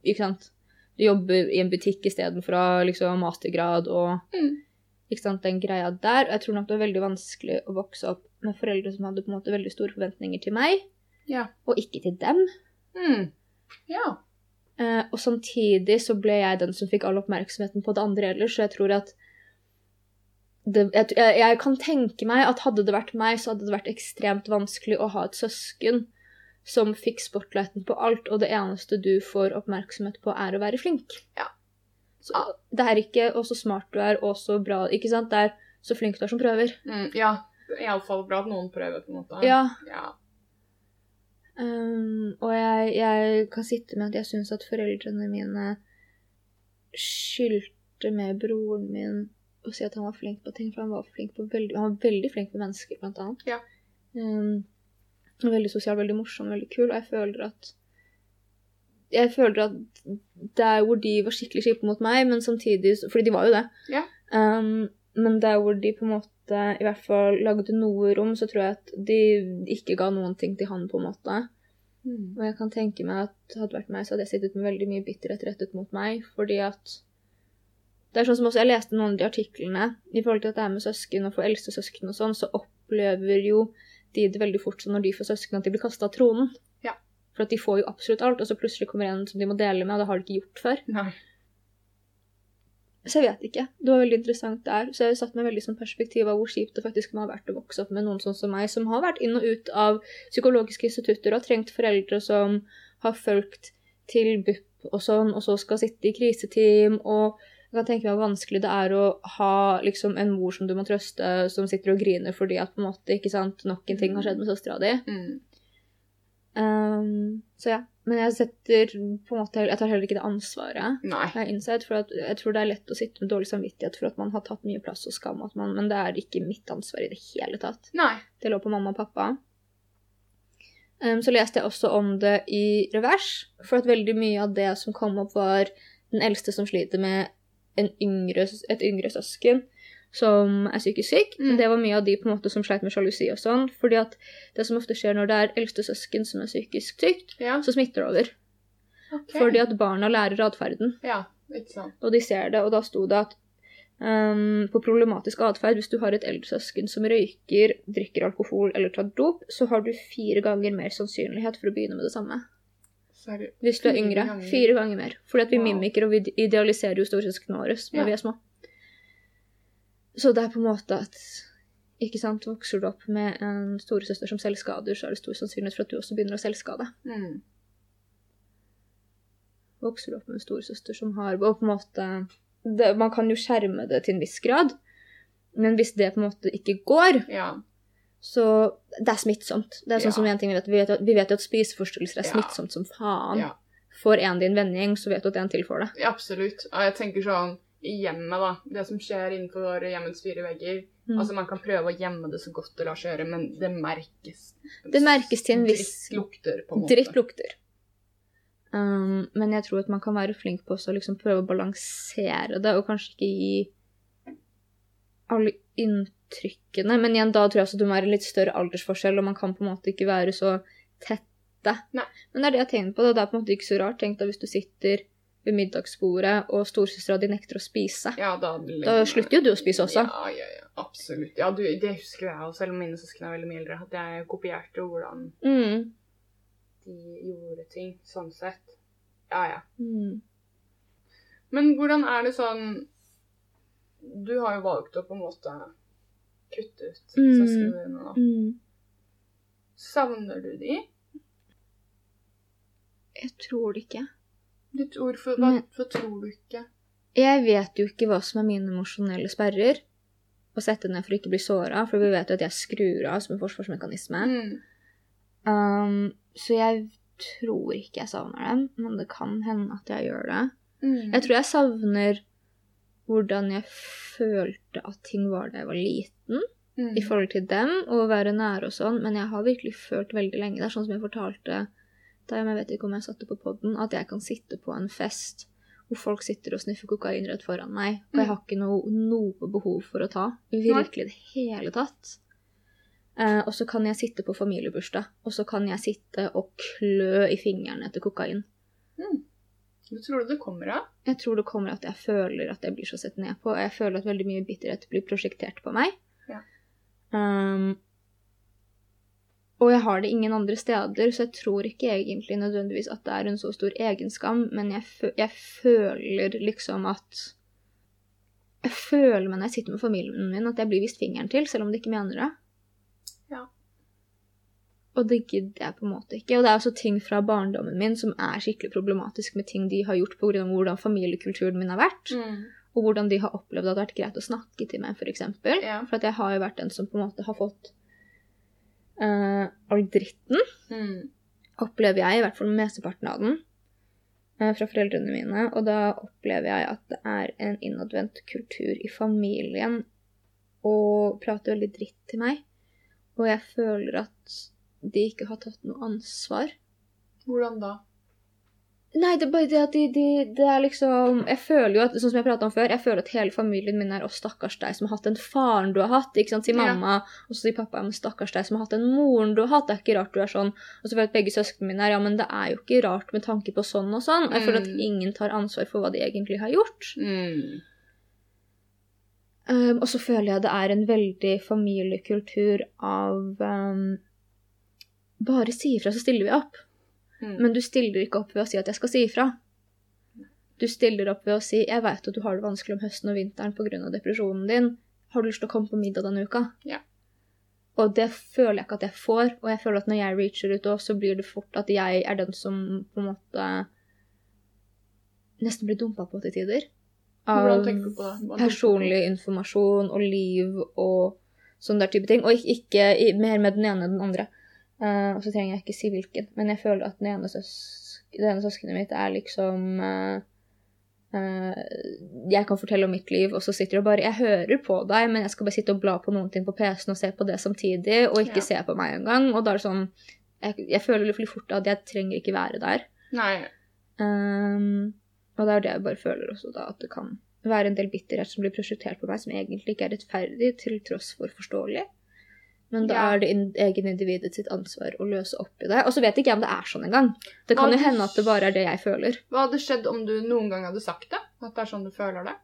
Ikke sant. Du jobber i en butikk istedenfor å ha liksom mastergrad og Mm. Ikke sant, den greia der. Og jeg tror nok det var veldig vanskelig å vokse opp med foreldre som hadde på en måte veldig store forventninger til meg, Ja. og ikke til dem. Mm. Ja. Eh, og samtidig så ble jeg den som fikk all oppmerksomheten på det andre ellers, så jeg tror at det, jeg, jeg, kan tenke meg at hadde det vært meg, så hadde det vært ekstremt vanskelig å ha et søsken som fikk spotlighten på alt, og det eneste du får oppmerksomhet på, er å være flink. Ja. Så det er ikke 'å, så smart du er', og så bra Ikke sant? Det er 'så flink du er som prøver'. Mm. Ja. Iallfall bra at noen prøver, på en måte. Ja. Ja. Um, og jeg, jeg kan sitte med at jeg syns at foreldrene mine skyldte med broren min å si at han var flink på ting, for han var, flink på veldig, han var veldig flink på mennesker, blant annet. Ja. Um, veldig sosial, veldig morsom, veldig kul, og jeg føler at jeg føler at der hvor de var skikkelig kjipe mot meg, men samtidig Fordi de var jo det. Ja. Um, men der hvor de på en måte i hvert fall lagde noe rom, så tror jeg at de ikke ga noen ting til han, på en måte. Mm. Og jeg kan tenke meg at hadde det vært meg, så hadde jeg sittet med veldig mye bitterhet rettet mot meg, fordi at det er sånn som også Jeg leste noen av de artiklene i forhold til at det er med søsken og for eldste søsken og sånn, så opplever jo de det veldig fort sånn når de får søsken, at de blir kasta av tronen. For at de får jo absolutt alt, og så plutselig kommer en som de må dele med, og det har de ikke gjort før. Nei. Så jeg vet ikke. Det var veldig interessant der. Så jeg satt med veldig sånn perspektiv av hvor kjipt det faktisk må ha vært å vokse opp med noen sånn som meg, som har vært inn og ut av psykologiske institutter og har trengt foreldre som har fulgt til BUP og sånn, og så skal sitte i kriseteam og jeg kan tenke meg hvor vanskelig det er å ha liksom en mor som du må trøste, som sitter og griner fordi at på en måte, ikke sant, nok en ting har skjedd med søstera di. Mm. Um, så ja. Men jeg setter på en måte Jeg tar heller ikke det ansvaret. Nei. Jeg har innsett, for jeg tror det er lett å sitte med dårlig samvittighet for at man har tatt mye plass og skam, man, men det er ikke mitt ansvar i det hele tatt. Nei. Det lå på mamma og pappa. Um, så leste jeg også om det i revers, for at veldig mye av det som kom opp, var den eldste som sliter med en yngre, et yngre søsken som er psykisk syk. Mm. Det var mye av de på en måte som sleit med sjalusi og sånn. fordi at det som ofte skjer når det er eldste søsken som er psykisk sykt, Ja. så smitter det over. Okay. Fordi at barna lærer atferden. Ja, ikke sant. Og de ser det, og da sto det at um, på problematisk atferd, hvis du har et eldre søsken som røyker, drikker alkohol eller tar dop, så har du fire ganger mer sannsynlighet for å begynne med det samme. Hvis du er yngre. Fire ganger mer. Fordi at vi Wow. mimiker og vi idealiserer jo storsøsknene våre når Ja. vi er små. Så det er på en måte at ikke sant, Vokser du opp med en storesøster som selvskader, så er det stor sannsynlighet for at du også begynner å selvskade. Mm. Vokser du opp med en storesøster som har Og på en måte det, Man kan jo skjerme det til en viss grad, men hvis det på en måte ikke går, Ja. så det er smittsomt. Det er sånn Ja. som en ting Vi vet, vi vet, jo at- vet jo at spiseforstyrrelser er Ja. smittsomt som faen. Får en din vending, så vet du at en til får det. Ja, Absolutt. Og jeg tenker sånn i hjemmet, da. Det som skjer innenfor hjemmets fire vegger. Mm. Altså Man kan prøve å gjemme det så godt det lar seg gjøre, men det merkes. Det merkes til en viss Dritt lukter, på en måte. Dritt lukter. Um, men jeg tror at man kan være flink på å liksom prøve å balansere det, og kanskje ikke gi alle inntrykkene. Men igjen, da tror jeg også du må være litt større aldersforskjell, og man kan på en måte ikke være så tette. Nei. Men det er det jeg har tenkt på. da. Det er på en måte ikke så rart. Tenk at hvis du sitter ved middagsbordet, og storesøstera di nekter å spise. Ja, da, Da slutter jo du å spise også. Ja, ja, ja. Absolutt. Ja, du, det husker jeg også, selv om mine søsken er veldig mye eldre, at jeg kopierte hvordan Mm. de gjorde ting, sånn sett. Ja, ja. Mm. Men hvordan er det sånn Du har jo valgt å på en måte kutte ut Mm. søsknene dine nå. Mm. Savner du de? Jeg tror det ikke. Du ord, for, hva, Men- for tror du ikke? Jeg vet jo ikke hva som er mine emosjonelle sperrer. Å sette ned for å ikke bli såra, for vi vet jo at jeg skrur av som en forsvarsmekanisme. Mm. Um, så jeg tror ikke jeg savner dem, men det kan hende at jeg gjør det. Mm. Jeg tror jeg savner hvordan jeg følte at ting var da jeg var liten, Mm. i forhold til dem, og å være nære og sånn, men jeg har virkelig følt veldig lenge. Det er sånn som jeg fortalte jeg, men jeg vet ikke om jeg satte på podden, at jeg kan sitte på en fest hvor folk sitter og sniffer kokain rett foran meg, og jeg Mm. har ikke noe, noe behov for å ta. Virkelig i det hele tatt. Eh, og så kan jeg sitte på familiebursdag, og så kan jeg sitte og klø i fingrene etter kokain. Mm. Hva tror du det kommer av? Jeg tror det kommer at jeg føler at jeg blir så sett ned på, og jeg føler at veldig mye bitterhet blir prosjektert på meg. Ja. Um, og jeg har det ingen andre steder, så jeg tror ikke egentlig nødvendigvis at det er en så stor egenskam, men jeg, fø jeg føler liksom at Jeg føler meg når jeg sitter med familien min, at jeg blir vist fingeren til, selv om de ikke mener det. Ja. Og det gidder jeg på en måte ikke. Og det er også ting fra barndommen min som er skikkelig problematisk med ting de har gjort av hvordan familiekulturen min har vært, Mm. og hvordan de har opplevd at det har vært greit å snakke til meg, f.eks. For, Ja. for jeg har jo vært den som på en måte har fått eh, all dritten, Mm. opplever jeg, i hvert fall mesteparten av den, uh, fra foreldrene mine. Og da opplever jeg at det er en innadvendt kultur i familien å prate veldig dritt til meg. Og jeg føler at de ikke har tatt noe ansvar. Hvordan da? Nei, det er bare det at de, de, det er liksom Jeg føler jo at, sånn som jeg prata om før, jeg føler at hele familien min er 'å, stakkars deg som har hatt den faren du har hatt'. ikke sant, Sier Ja. mamma, og så sier pappa men stakkars deg som har hatt den moren du har hatt'. Det er ikke rart du er sånn. Og så føler jeg at begge søsknene mine er 'ja, men det er jo ikke rart med tanke på sånn og sånn'. Jeg føler at Mm. ingen tar ansvar for hva de egentlig har gjort. Mm. Um, og så føler jeg det er en veldig familiekultur av um, Bare si ifra, så stiller vi opp. Mm. Men du stiller ikke opp ved å si at jeg skal si ifra. Du stiller opp ved å si 'jeg vet at du har det vanskelig om høsten og vinteren pga. depresjonen din'. Har du lyst til å komme på middag denne uka? Ja. Og det føler jeg ikke at jeg får. Og jeg føler at når jeg reacher ut òg, så blir det fort at jeg er den som på en måte nesten blir dumpa på til tider. På? personlig informasjon og liv og sånne der type ting. Og ikke, ikke mer med den ene enn den andre. Eh, og så trenger jeg ikke si hvilken, men jeg føler at den ene, søs det ene søskenet mitt er liksom uh, uh, Jeg kan fortelle om mitt liv, og så sitter det bare Jeg hører på deg, men jeg skal bare sitte og bla på noen ting på PC-en og se på det samtidig, og ikke Ja. se på meg engang. Og da er det sånn jeg, jeg føler litt fort at jeg trenger ikke være der. Nei. Um, og det er det jeg bare føler også da, at det kan være en del bitterhet som blir prosjektert på meg, som egentlig ikke er rettferdig, til tross for forståelig. Men da Ja. er det in egen individet sitt ansvar å løse opp i det. Og så vet ikke jeg om det er sånn engang. Det Hva kan jo hende at det bare er det jeg føler. Hva hadde skjedd om du noen gang hadde sagt det? At det er sånn du føler det?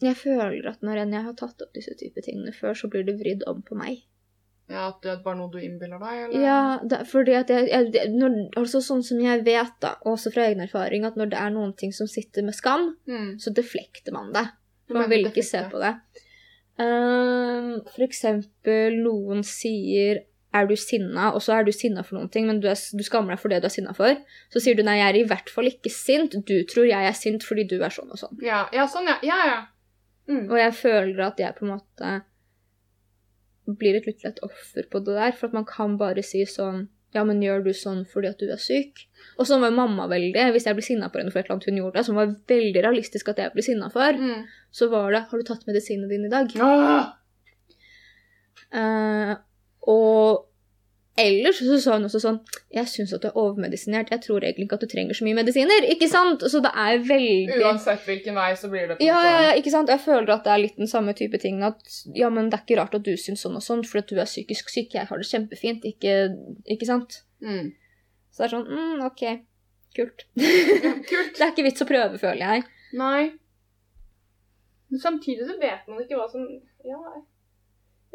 Jeg føler at når jeg har tatt opp disse type tingene før, så blir det vridd om på meg. Ja, At det er bare noe du innbiller deg? Eller? Ja, det, fordi at jeg, jeg når, altså Sånn som jeg vet, da, også fra egen erfaring, at når det er noen ting som sitter med skam, Mm. så deflekter man det. For man vil ikke se på det. Ehm, for eksempel noen sier er du sinna, og så er du sinna for noen ting, men du, er, du skammer deg for det du er sinna for. Så sier du nei, jeg er i hvert fall ikke sint, du tror jeg er sint fordi du er sånn og sånn. Ja, ja, sånn, ja. Ja, ja. Mm. Og jeg føler at jeg på en måte blir et litt lett offer på det der, for at man kan bare si sånn ja, men gjør du sånn fordi at du er syk? Og sånn var mamma veldig. Hvis jeg ble sinna på henne for et eller annet hun gjorde, som var veldig realistisk at jeg ble sinna for, Mm. så var det 'Har du tatt medisinene dine i dag?' Ah! Uh, og ellers så sa hun også sånn Jeg syns at du er overmedisinert. Jeg tror egentlig ikke at du trenger så mye medisiner. Ikke sant? Så det er veldig Uansett hvilken vei, så blir det på ja, ja, ja, ikke sant? Jeg føler at det er litt den samme type ting. At ja, men det er ikke rart at du syns sånn og sånn, for at du er psykisk syk. Jeg har det kjempefint. Ikke, ikke sant? Mm. Så det er sånn mm, OK. Kult. Ja, kult. det er ikke vits å prøve, føler jeg. Nei. Men samtidig så vet man ikke hva som Ja,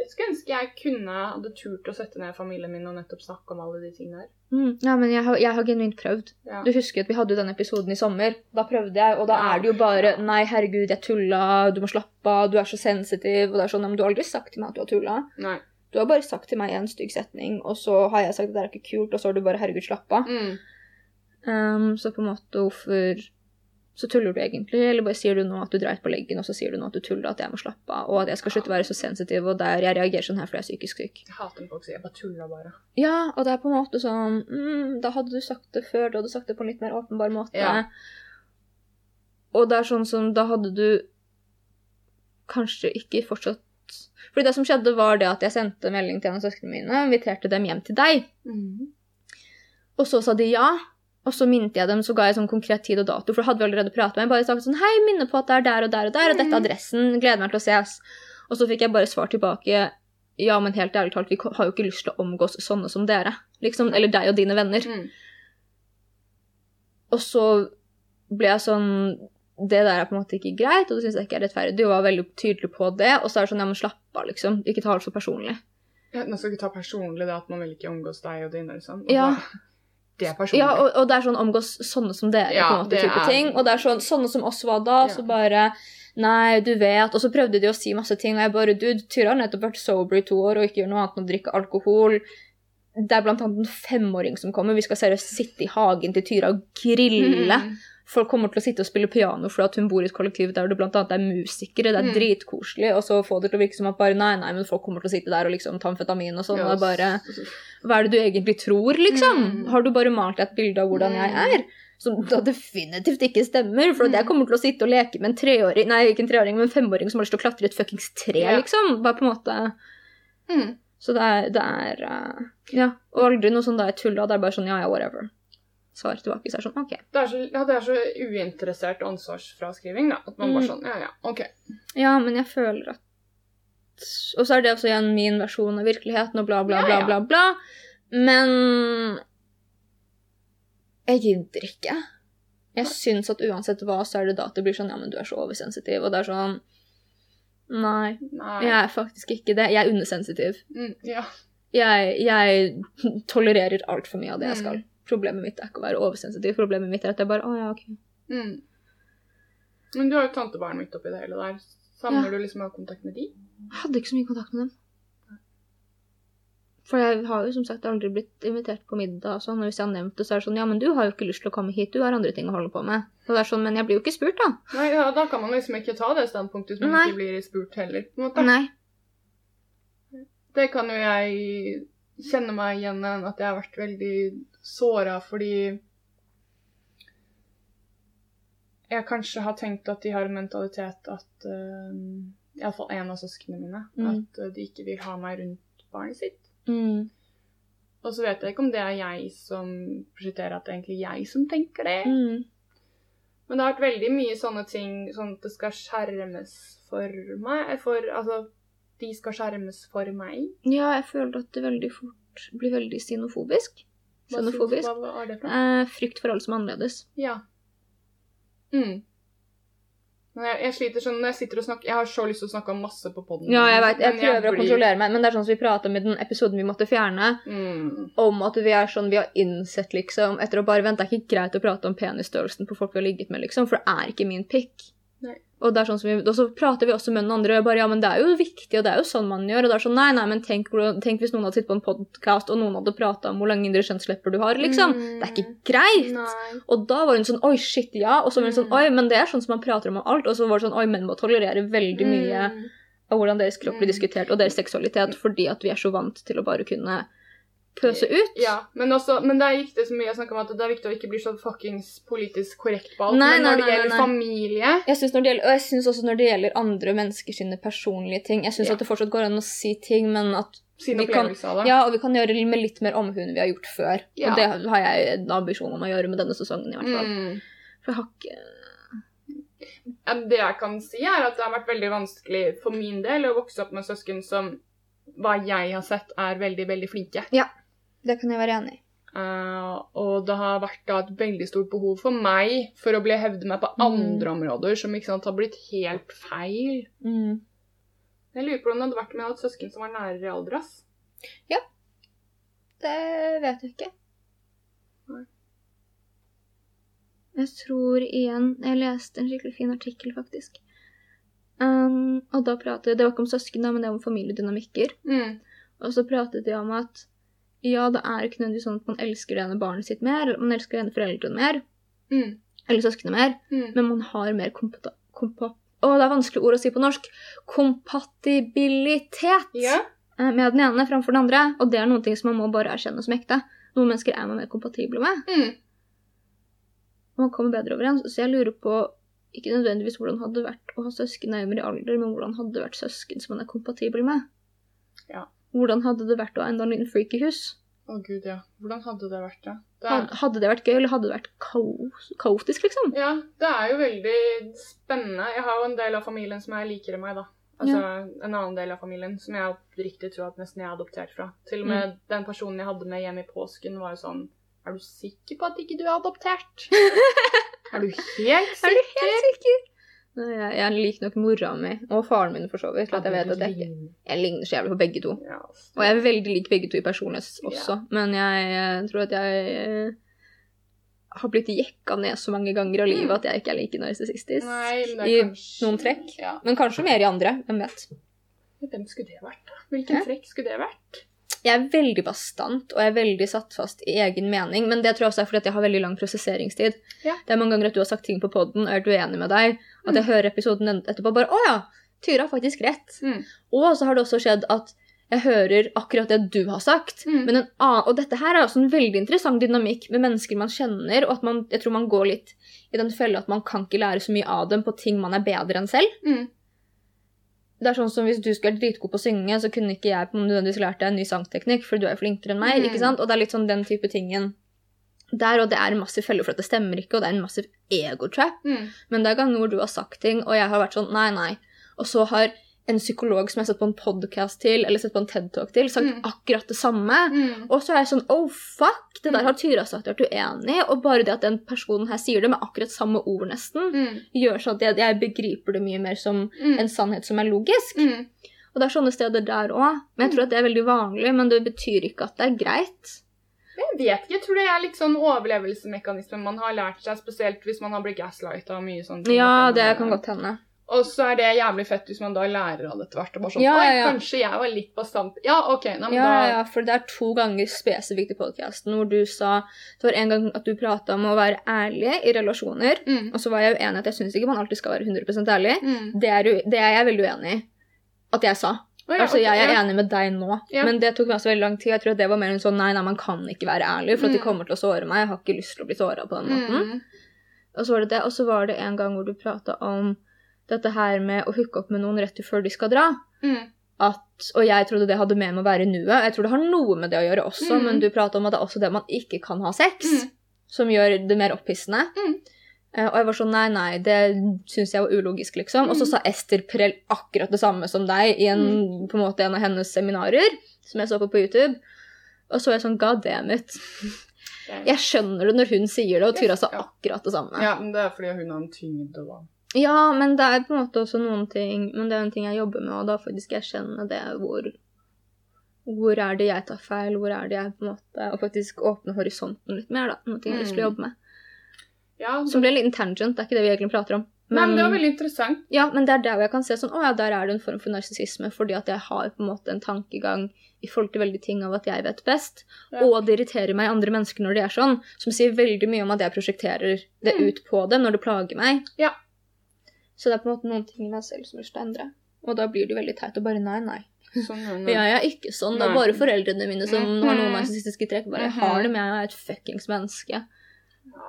jeg skulle ønske jeg kunne hadde turt å sette ned familien min og nettopp snakke om alle de tingene her. Mm, ja, men jeg har, jeg har genuint prøvd. Ja. Du husker at vi hadde jo den episoden i sommer. Da prøvde jeg, og da Ja. er det jo bare Nei, herregud, jeg tulla. Du må slappe av. Du er så sensitiv. Og det er sånn, men du har aldri sagt til meg at du har tulla. Nei. Du har bare sagt til meg en stygg setning, og så har jeg sagt at det er ikke kult, og så har du bare herregud, slapp av. Mm. Um, så på en måte, hvorfor Så tuller du egentlig, eller bare sier du nå at du dreit på leggen, og så sier du nå at du tuller, at jeg må slappe av, og at jeg skal slutte å være så sensitiv, og der jeg reagerer sånn her fordi jeg er psykisk syk. Jeg hater når folk sier 'jeg bare tulla bare'. Ja, og det er på en måte sånn mm, Da hadde du sagt det før, du hadde sagt det på en litt mer åpenbar måte. Ja. Og det er sånn som Da hadde du kanskje ikke fortsatt Fordi det som skjedde, var det at jeg sendte melding til en av søsknene mine og inviterte dem hjem til deg. Mm. Og så sa de ja. Og så minnet jeg dem, så ga jeg sånn konkret tid og dato, for da hadde vi allerede pratet med meg. Bare sagt sånn Hei, minne på at det er der og der og der, og dette er Mhm. adressen. Gleder meg til å ses. Og så fikk jeg bare svar tilbake. Ja, men helt ærlig talt, vi har jo ikke lyst til å omgås sånne som dere. Liksom, eller deg og dine venner. Mm. Og så ble jeg sånn Det der er på en måte ikke greit, og det syns jeg ikke er rettferdig. Du var veldig tydelig på det. Og så er det sånn, ja, men slapp av, liksom. Ikke ta det så personlig. Ja, Man skal ikke ta personlig det at man vil ikke omgås deg og dine. Liksom. Og Ja. så- Det er personlig. Ja, og, og det er sånn omgås sånne som dere, Ja, på en måte, type er- ting. Og det er sånn, sånne som oss var da, Ja. så bare Nei, du vet. Og så prøvde de å si masse ting, og jeg bare Du, Tyra har nettopp vært sober i to år og ikke gjør noe annet enn å drikke alkohol. Det er blant annet en femåring som kommer. Vi skal seriøst sitte i hagen til Tyra og grille. Mm. Folk kommer til å sitte og spille piano fordi hun bor i et kollektiv der det annet er musikere. Det er Mm. dritkoselig. Og så få det til å virke som at bare nei, nei, men folk kommer til å sitte der og liksom ta amfetamin og sånn. Yes. og bare Hva er det du egentlig tror, liksom? Mm. Har du bare malt deg et bilde av hvordan jeg Mm. er? Som da definitivt ikke stemmer, for jeg Mm. kommer til å sitte og leke med en treåring, nei, ikke en treåring, men en femåring som har lyst til å klatre et fuckings tre, Ja. liksom. Bare på en måte Mm. Så det er, det er uh, Ja. Og aldri noe sånn da jeg tulla. Det er bare sånn ja, ja, whatever. Svar tilbake. Så er det sånn, ok. Det er så, ja, det er så uinteressert ansvarsfraskriving, da. At man bare Mm. sånn Ja, ja, OK. Ja, men jeg føler at Og så er det også igjen min versjon av virkeligheten og bla, bla, bla, ja. bla, bla. Men jeg gidder ikke. Jeg syns at uansett hva, så er det da at det blir sånn Ja, men du er så oversensitiv. Og det er sånn Nei, Nei. jeg er faktisk ikke det. Jeg er undersensitiv. Mm, ja. Jeg, jeg tolererer altfor mye av det jeg Mm. skal. Problemet mitt er ikke å være oversensitiv. Problemet mitt er at jeg bare Å ja, ok. Mm. Men du har jo tantebarn midt oppi det hele der. Savner Ja. du liksom å ha kontakt med de? Jeg hadde ikke så mye kontakt med dem. For jeg har jo som sagt aldri blitt invitert på middag og sånn, og hvis jeg har nevnt det, så er det sånn Ja, men du har jo ikke lyst til å komme hit, du har andre ting å holde på med. Og det er sånn, Men jeg blir jo ikke spurt, da. Nei, ja, Da kan man liksom ikke ta det standpunktet hvis man Nei. ikke blir spurt heller. på en måte. Nei. Det kan jo jeg kjenne meg igjen i, at jeg har vært veldig såra fordi jeg kanskje har tenkt at de har en mentalitet at uh, Iallfall en av søsknene mine. Mm. At eh, de ikke vil ha meg rundt barnet sitt. Mm. Og så vet jeg ikke om det er jeg som prosjekterer at det er egentlig jeg som tenker det. Mm. Men det har vært veldig mye sånne ting, sånn at det skal skjermes for meg. For, altså, de skal skjermes for meg. Ja, jeg føler at det veldig fort blir veldig xenofobisk. Hva Xenofobisk. Hva, er det for? Eh, frykt for alle som er annerledes. Ja. Mm. Men jeg, jeg sliter sånn når jeg sitter og snakker Jeg har så lyst til å snakke om masse på poden. Ja, jeg vet, jeg prøver å kontrollere meg, men det er sånn som vi prata om i den episoden vi måtte fjerne, Mm. om at vi er sånn, vi har innsett liksom, etter å bare vente, det er ikke greit å prate om penisstørrelsen på folk vi har ligget med, liksom, for det er ikke min pikk. Nei. Og, sånn vi, og så prater vi også med den andre, og jeg bare, ja, men det er jo viktig, og det er jo sånn man gjør, og det er sånn, nei, nei, men tenk, tenk hvis noen hadde sittet på en podcast, og noen hadde pratet om hvor lange indre kjønnslepper du har, liksom. Mm. Det er ikke greit. Nei. Og da var hun sånn Oi, shit, ja. Og så var hun sånn Mm. Oi, men det er sånn som man prater om alt. Og så var det sånn Oi, menn må tolerere veldig mye Mm. av hvordan deres kropp blir Mm. diskutert, og deres seksualitet, fordi at vi er så vant til å bare kunne pøse ut. Ja, men, også, men det er viktig som jeg snakket om, at det er viktig å ikke bli så fuckings politisk korrekt på alt. Nei, men nei, når det gjelder nei. familie Jeg synes når det gjelder, og jeg syns også når det gjelder andre menneskers personlige ting Jeg syns Ja. at det fortsatt går an å si ting, men at Sin Vi kan- av det. Ja, og vi kan gjøre det med litt mer omhu enn vi har gjort før. Ja. Og det har jeg en ambisjon om å gjøre med denne sesongen, i hvert fall. Mm. For jeg har ikke Ja, Det jeg kan si, er at det har vært veldig vanskelig for min del å vokse opp med søsken som hva jeg har sett, er veldig, veldig flinke. Det kan jeg være enig i. Uh, og det har vært da et veldig stort behov for meg for å bli hevdet med på Mm. andre områder som ikke sant, har blitt helt feil. Mm. Jeg lurer på om det hadde vært med et søsken som var nærere i alder. ass. Det vet jeg ikke. Nei. Jeg tror igjen Jeg leste en skikkelig fin artikkel, faktisk. Um, og da pratet Det var ikke om søsken, da, men det var om familiedynamikker. Mm. Og så pratet de om at ja, det er ikke nødvendigvis sånn at man elsker det ene barnet sitt mer, eller man elsker det ene foreldrene mer, Mm. eller søsknene mer, Mm. men man har mer. Kompa å, det er vanskelig ord å si på norsk. Kompatibilitet Ja. eh, med den ene framfor den andre. Og det er noen ting som man må bare erkjenne som ekte. Noen mennesker er man mer kompatible med. Mm. Og man kommer bedre overens. Så jeg lurer på ikke nødvendigvis hvordan det hadde vært å ha søsken nærmere i alder, men hvordan hadde det vært søsken som man er kompatibel med. Ja. Hvordan hadde det vært å ha enda en liten freak i hus? Å gud, ja. Hvordan hadde det vært, ja? Det er, Hadde det vært gøy, eller hadde det vært kaos, kaotisk, liksom? ja, det er jo veldig spennende. Jeg har jo en del av familien som er likere meg, da. Altså en annen del av familien som jeg oppriktig tror at nesten jeg er adoptert fra. Til og med den personen jeg hadde med hjem i påsken, var jo sånn Er du sikker på at ikke du er adoptert? er du helt sikker? Er du helt sikker? Jeg, jeg liker nok mora mi, og faren min for så vidt. At jeg vet at jeg, ikke- jeg ligner så jævlig på begge to. Ja, Og jeg er veldig lik begge to i personlighet også, men jeg tror at jeg eh, har blitt jekka ned så mange ganger av livet at jeg ikke er like narsissistisk. I kanskje noen trekk. Ja. Men kanskje mer i andre. Hvem vet. Hvem skulle det vært, da? Hvilken trekk skulle det vært? Jeg er veldig bastant, og jeg er veldig satt fast i egen mening, men det tror jeg også er fordi jeg har veldig lang prosesseringstid. Det er mange ganger at du har sagt ting på poden, og er uenig med deg, at jeg hører episoden etterpå bare Å ja! Tyra har faktisk rett. Mm. Og så har det også skjedd at jeg hører akkurat det du har sagt, Mm. men en annen, og dette her er også en veldig interessant dynamikk med mennesker man kjenner, og at man, jeg tror man går litt i den fella at man kan ikke lære så mye av dem på ting man er bedre enn selv. Mm. Det er sånn som Hvis du skulle vært dritgod på å synge, så kunne ikke jeg på nødvendigvis lært deg en ny sangteknikk, for du er flinkere enn meg. Mm. ikke sant? Og det er litt sånn den type tingen der, og det er en massiv felle for at det stemmer ikke, og det er en massiv ego-trap. Mm. Men det er ganger hvor du har sagt ting, og jeg har vært sånn nei, nei. Og så har en psykolog som jeg har sett på en podcast til, eller sett på en TED-talk til, sagt Mm. akkurat det samme. Mm. Og så er jeg sånn oh fuck, det der Mm. har Tyra sagt vært uenig i, og bare det at den personen her sier det med akkurat samme ord nesten, Mm. gjør sånn at jeg, jeg begriper det mye mer som Mm. en sannhet som er logisk. Mm. Og det er sånne steder der òg. Men jeg tror at det er veldig vanlig, men det betyr ikke at det er greit. Jeg vet ikke, jeg tror det er litt sånn overlevelsesmekanisme man har lært seg, spesielt hvis man har blitt gaslighta og mye sånn. Ja, det kan godt hende. Og så er det jævlig fett hvis man da lærer av det etter hvert. Og bare sånn, Ja, ja, ja. kanskje jeg var litt bastant. Ja, OK. Nei, men Ja, da ja, for det er to ganger spesifikt i podkasten hvor du sa Det var en gang at du prata om å være ærlig i relasjoner, Mm. og så var jeg uenig at jeg syns ikke man alltid skal være 100 ærlig. Mm. Det er, det er jeg veldig uenig i at jeg sa. Å, ja, altså, okay, jeg er ja. enig med deg nå, Ja. men det tok meg også veldig lang tid. Jeg tror at det var mer en sånn nei, nei, man kan ikke være ærlig, for at de Mm. kommer til å såre meg. Jeg har ikke lyst til å bli såra på den måten. Mm. Og så var det det, og så var det en gang hvor du prata om dette her med å hooke opp med noen rett før de skal dra. Mm. At, og jeg trodde det hadde med med å være i nuet. Jeg tror det har noe med det å gjøre også, Mm. men du prata om at det er også det man ikke kan ha sex, Mm. som gjør det mer opphissende. Mm. Eh, og jeg var sånn nei, nei, det syns jeg var ulogisk, liksom. Og så Mm. sa Ester Prell akkurat det samme som deg i en, på en måte en av hennes seminarer, som jeg så på på YouTube. Og så var jeg sånn god damn it. Jeg skjønner det når hun sier det, og Tyra sa akkurat det samme. Ja, men det er fordi hun har en tyngde, da. Ja, men det er på en måte også noen ting Men det er en ting jeg jobber med, og da faktisk jeg kjenner det hvor Hvor er det jeg tar feil? Hvor er det jeg på en måte Og faktisk åpne horisonten litt mer, da. Noe jeg har lyst til å jobbe med. Ja, Som ble en liten tangent, det er ikke det vi egentlig prater om. Nei, men det var veldig interessant. ja, men det er der jeg kan se sånn Å ja, der er det en form for narsissisme, fordi at jeg har på en måte en tankegang i forhold til veldig ting av at jeg vet best. Ja. Og det irriterer meg andre mennesker når de er sånn, som sier veldig mye om at jeg prosjekterer det Mm. ut på dem når det plager meg. Ja. Så det er på en måte noen ting i meg selv som har lyst til å endre. Og da blir det veldig teit å bare nei, nei. Sånn, ja, Jeg er ikke sånn. Det er bare foreldrene mine som har noen narsissistiske trekk. Bare jeg har dem, jeg er et fuckings menneske.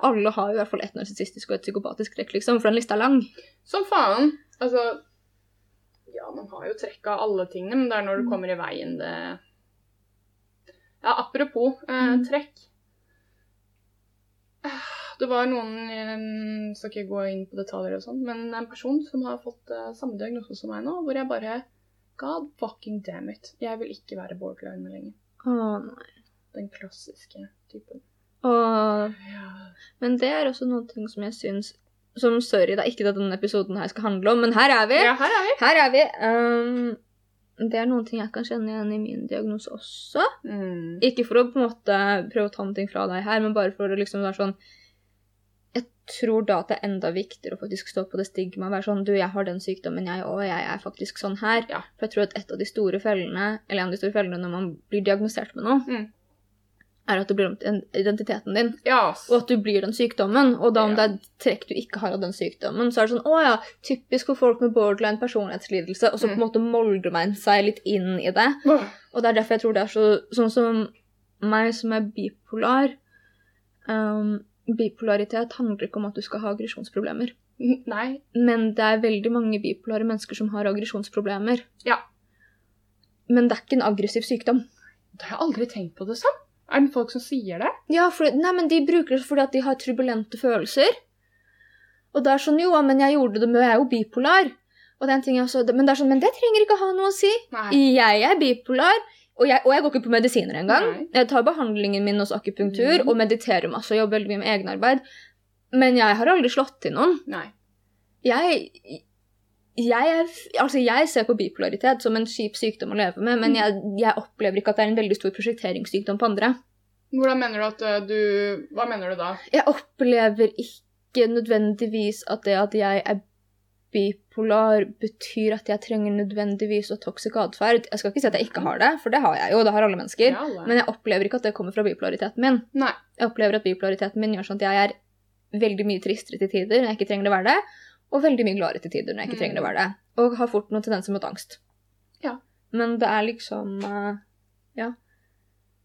Alle har i hvert fall et narsissistisk og et psykopatisk trekk, liksom, for den lista er lang. Som faen. Altså Ja, man har jo trekk av alle tingene, men det er når det kommer i veien det Ja, apropos eh, Mm. trekk. Det var noen Jeg Skal ikke gå inn på detaljer og sånn, men en person som har fått eh, samme diagnose som meg nå, hvor jeg bare God fucking damn it. Jeg vil ikke være borderline lenger. Å nei. Den klassiske typen. Åh. Men det er også ting som jeg syns Som sorry, det er ikke det denne episoden her skal handle om, men her er vi. ja, her er vi. Her er vi. Um, det er noen ting jeg kan kjenne igjen i min diagnose også. Mm. Ikke for å på en måte prøve å ta noe fra deg her, men bare for å liksom være sånn Jeg tror da at det er enda viktigere å faktisk stå på det stigmaet og være sånn Du, jeg har den sykdommen, jeg òg, jeg er faktisk sånn her. Ja. For jeg tror at et av de store fellene, eller en av de store fellene når man blir diagnosert med noe, Mm. Er at det blir om til identiteten din. Ja. Og at du blir den sykdommen. Og da om Ja. det er trekk du ikke har av den sykdommen, så er det sånn Å ja, typisk for folk med borderline personlighetslidelse. Og så på en Mm. måte molder man seg litt inn i det. Og det er derfor jeg tror det er så Sånn som meg som er bipolar um, Bipolaritet handler ikke om at du skal ha aggresjonsproblemer. Nei. Men det er veldig mange bipolare mennesker som har aggresjonsproblemer. Ja. Men det er ikke en aggressiv sykdom. Det har jeg aldri tenkt på det sånn. Er det folk som sier det? Ja, for, nei, men de bruker det fordi at de har turbulente følelser. Og det er sånn, jo, men jeg gjorde det, men jeg er jo bipolar. Og det er en ting jeg også, men det er sånn, men det trenger ikke ha noe å si. Nei. Jeg er bipolar, og jeg, og jeg går ikke på medisiner engang. Jeg tar behandlingen min hos akupunktur mm. og mediterer masse og jobber veldig mye med egenarbeid. Men jeg har aldri slått til noen. Nei. Jeg, jeg, er, altså jeg ser på bipolaritet som en kjip sykdom å leve med, men Mhm. jeg, jeg opplever ikke at det er en veldig stor prosjekteringssykdom på andre. Hvordan mener du at eh, du Hva mener du da? Jeg opplever ikke nødvendigvis at det at jeg er bipolar, betyr at jeg trenger nødvendigvis å toxic atferd. Jeg skal ikke si at jeg ikke har det, for det har jeg jo, det har alle mennesker. Ja. Men jeg opplever ikke at det kommer fra bipolariteten min. Nei. Jeg opplever at bipolariteten min gjør sånn at jeg er veldig mye tristere til tider når jeg ikke trenger å være det, og veldig mye gladere til tider når jeg ikke trenger å være det. Og har fort noen tendenser mot angst. Ja. Men det er liksom uh, Ja.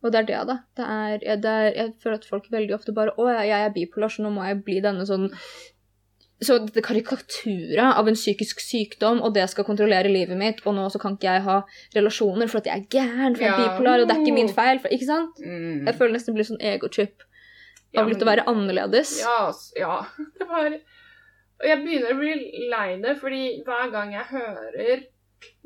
Og det er det, da. Det er, jeg- det er, jeg føler at folk veldig ofte bare Å, jeg jeg er bipolar, så nå må jeg bli denne sånn så dette karikaturet av en psykisk sykdom, og det skal kontrollere livet mitt, og nå så kan ikke jeg ha relasjoner for at jeg er gæren, for jeg er Ja. bipolar, og det er ikke min feil. For, ikke sant? Mm. Jeg føler nesten det blir sånn egotrip. Ja, av litt å være annerledes. Ja, ja. Det var Og jeg begynner å bli lei det, fordi hver gang jeg hører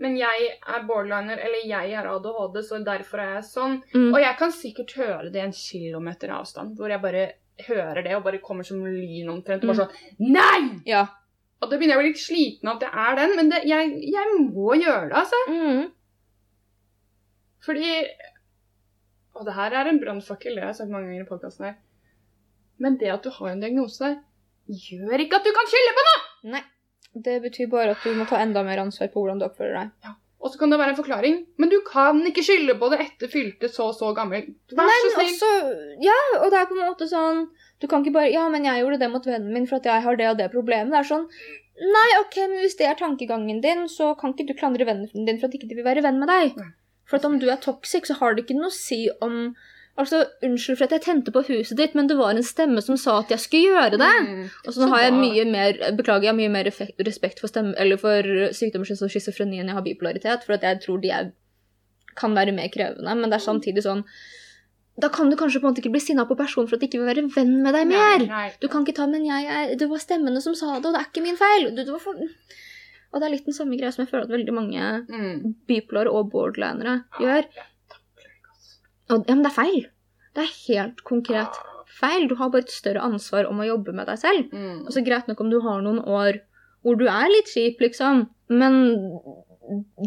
Men jeg er borderliner, eller jeg er ADHD, så derfor er jeg sånn. Mm. Og jeg kan sikkert høre det en kilometer avstand, hvor jeg bare hører det og bare kommer som lyn omtrent. Og bare sånn Nei! Ja. Og da begynner jeg å bli litt sliten av at jeg er den, men det, jeg, jeg må gjøre det, altså. Mm. Fordi Og det her er en brannfakkel, det har jeg sagt mange ganger i podkasten her. Men det at du har en diagnose, gjør ikke at du kan skylde på noe! Nei. Det betyr bare at du må ta enda mer ansvar på hvordan du oppfører deg. Og så kan det være en forklaring, men du kan ikke skylde på det etter fylte så så gammel. Vær Men så snill. også, ja, og det er på en måte sånn Du kan ikke bare Ja, men jeg gjorde det mot vennen min for at jeg har det og det problemet. Det er sånn Nei, OK, men hvis det er tankegangen din, så kan ikke du klandre vennen din for at ikke de vil være venn med deg. Nei. For at om du er toxic, så har det ikke noe å si om Altså, unnskyld for at jeg tente på huset ditt, men det var en stemme som sa at jeg skulle gjøre det. Mm. Og så nå Så har jeg mye mer Beklager, jeg har mye mer respekt for, stemme, eller for sykdommer som schizofreni enn jeg har bipolaritet, for at jeg tror de er, kan være mer krevende. Men det er samtidig sånn Da kan du kanskje på en måte ikke bli sinna på personen for at de ikke vil være venn med deg mer. Nei, nei. Du kan ikke ta Men jeg er, det var stemmene som sa det, og det er ikke min feil. Du, det var for... Og det er litt den samme greia som jeg føler at veldig mange Mm. bipolare og borderlinere gjør. Jeg takler ikke, altså. Og, ja, men det er feil. Det er helt konkret feil. Du har bare et større ansvar om å jobbe med deg selv. Mm. Altså Greit nok om du har noen år hvor du er litt kjip, liksom, men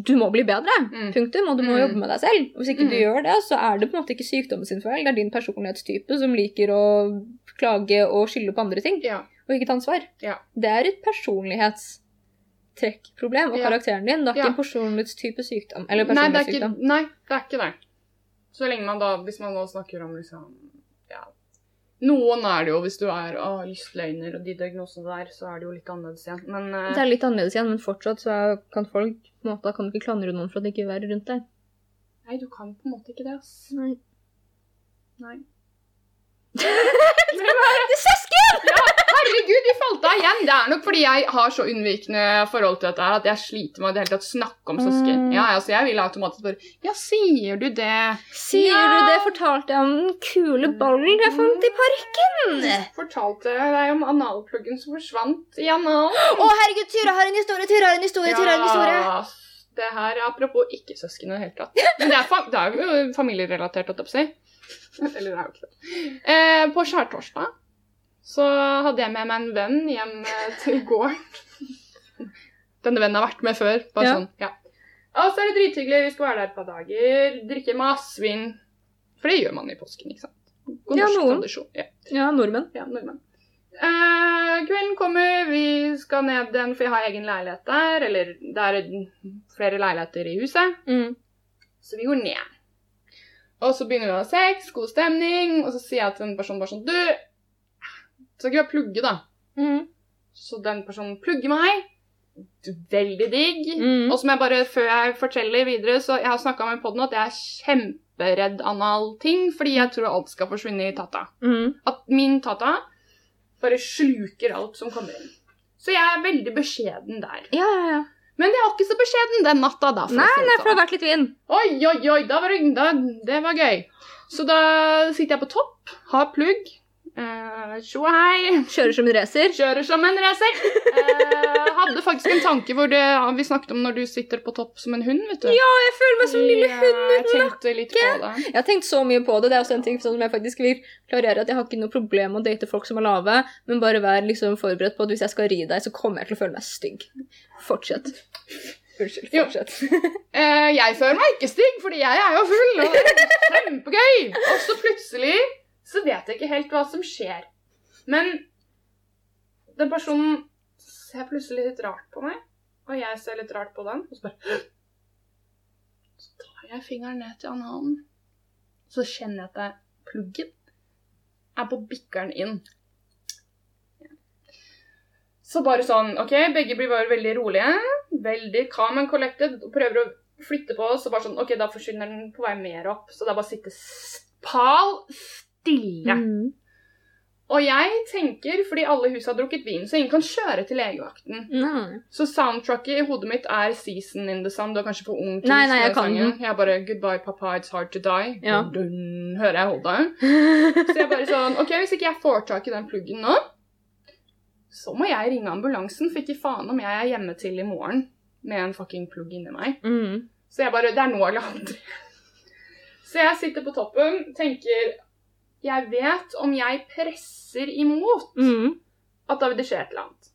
du må bli bedre. Mm. Punktum. Og du må Mm. jobbe med deg selv. Hvis ikke du Mm. gjør det, så er det på en måte ikke sykdommen sin feil. Det er din personlighetstype som liker å klage og skylde på andre ting, Ja. og ikke ta ansvar. Ja. Det er et personlighetstrekkproblem og Ja. karakteren din. Det er ikke en personlighetstype sykdom. Eller er personlighetssykdom. nei, det er ikke det. Så lenge man da, hvis man nå snakker om liksom, ja, noen er det jo, hvis du er av lystløgner og de diagnosene der, så er det jo litt annerledes igjen. Men uh, Det er litt annerledes igjen, men fortsatt så kan folk på en måte, kan du ikke klandre noen for at de ikke vil være rundt deg. nei, du kan på en måte ikke det, ass. Nei. Nei. Det søsken! Ja, herregud, vi falt av igjen. Det er nok fordi jeg har så unnvikende forhold til dette at jeg sliter med å snakke om søsken. Mm. Ja, altså jeg vil automatisk bare, ja, sier du det? Sier Ja. du det? Fortalte jeg om den kule ballen jeg fant i parken? Fortalte deg om analpluggen som forsvant i analen. Å, herregud, Tyra har en historie, Tyra har en historie, Tyra har en historie. Det her er apropos ikke søsken i det hele tatt. Men det er, det er jo familierelatert, holdt jeg på å si. Eller det er jo ikke det. Eh, på skjærtorsdag så hadde jeg med meg en venn hjem eh, til gården. Denne vennen har vært med før. Bare Ja. sånn, ja. Og så er det drithyggelig. Vi skal være der et par dager. Drikke masse vin. For det gjør man i påsken, ikke sant? God Ja, norsk noen. tradisjon. Ja. Ja, nordmenn. Ja, nordmenn. Eh, kvelden kommer, vi skal ned den, for jeg har egen leilighet der. Eller det er flere leiligheter i huset. Mm. Så vi går ned. Og så begynner vi å ha sex, god stemning, og så sier jeg til en person bare sånn Du, skal ikke bare plugge, da? Mm. Så den personen plugger meg. Veldig digg. Mm. Og som jeg bare, før jeg forteller videre, så jeg har snakka med podden at jeg er kjemperedd anal-ting, fordi jeg tror alt skal forsvinne i tata. Mm. At min tata bare sluker alt som kommer inn. Så jeg er veldig beskjeden der. Ja, ja, ja. Men jeg var ikke så beskjeden den natta, da. for å Nei, si nei, for det sånn. har vært litt vind. Oi, oi, oi, da var det, da, det var gøy. Så da sitter jeg på topp, har plugg, eh, tjo og hei, Kjører som en racer. kjører som en racer. Uh, hadde faktisk en tanke hvor det, vi snakket om når du sitter på topp som en hund, vet du. Ja, jeg føler meg som en lille hund uten det. Jeg har tenkt så mye på det. Det er også en ting som jeg faktisk vil klarere. At jeg har ikke noe problem med å date folk som er lave, men bare vær liksom forberedt på at hvis jeg skal ri deg, så kommer jeg til å føle meg stygg. Fortsett. Unnskyld. Fortsett. uh, jeg føler meg ikke stygg, fordi jeg er jo full, og det er kjempegøy. Og så plutselig så vet jeg ikke helt hva som skjer. Men den personen ser plutselig litt rart på meg, og jeg ser litt rart på den. Og så bare Så tar jeg fingeren ned til analen. Så kjenner jeg at pluggen er på bikkeren inn. Så bare sånn OK, begge blir bare veldig rolige veldig calm and collected og prøver å flytte på oss, og bare sånn OK, da forsvinner den på vei mer opp. Så det er bare å sitte pal stille. Mm. Og jeg tenker, fordi alle hus har drukket vin, så ingen kan kjøre til legevakten. Nei. Så soundtracket i hodet mitt er 'Season in the Sun'. Du er kanskje for ung til Nei, nei, jeg kan sangen. den. Jeg bare 'Goodbye, papa, it's hard to die'. Ja. Dun, dun, hører jeg Holda. Så jeg bare sånn OK, hvis ikke jeg får tak i den pluggen nå, så må jeg ringe ambulansen, for ikke faen om jeg er hjemme til i morgen med en fucking plugg inni meg. Mm. Så jeg bare Det er nå eller aldri. Så jeg sitter på toppen, tenker Jeg vet om jeg presser imot, Mm. at da vil det skje et eller annet.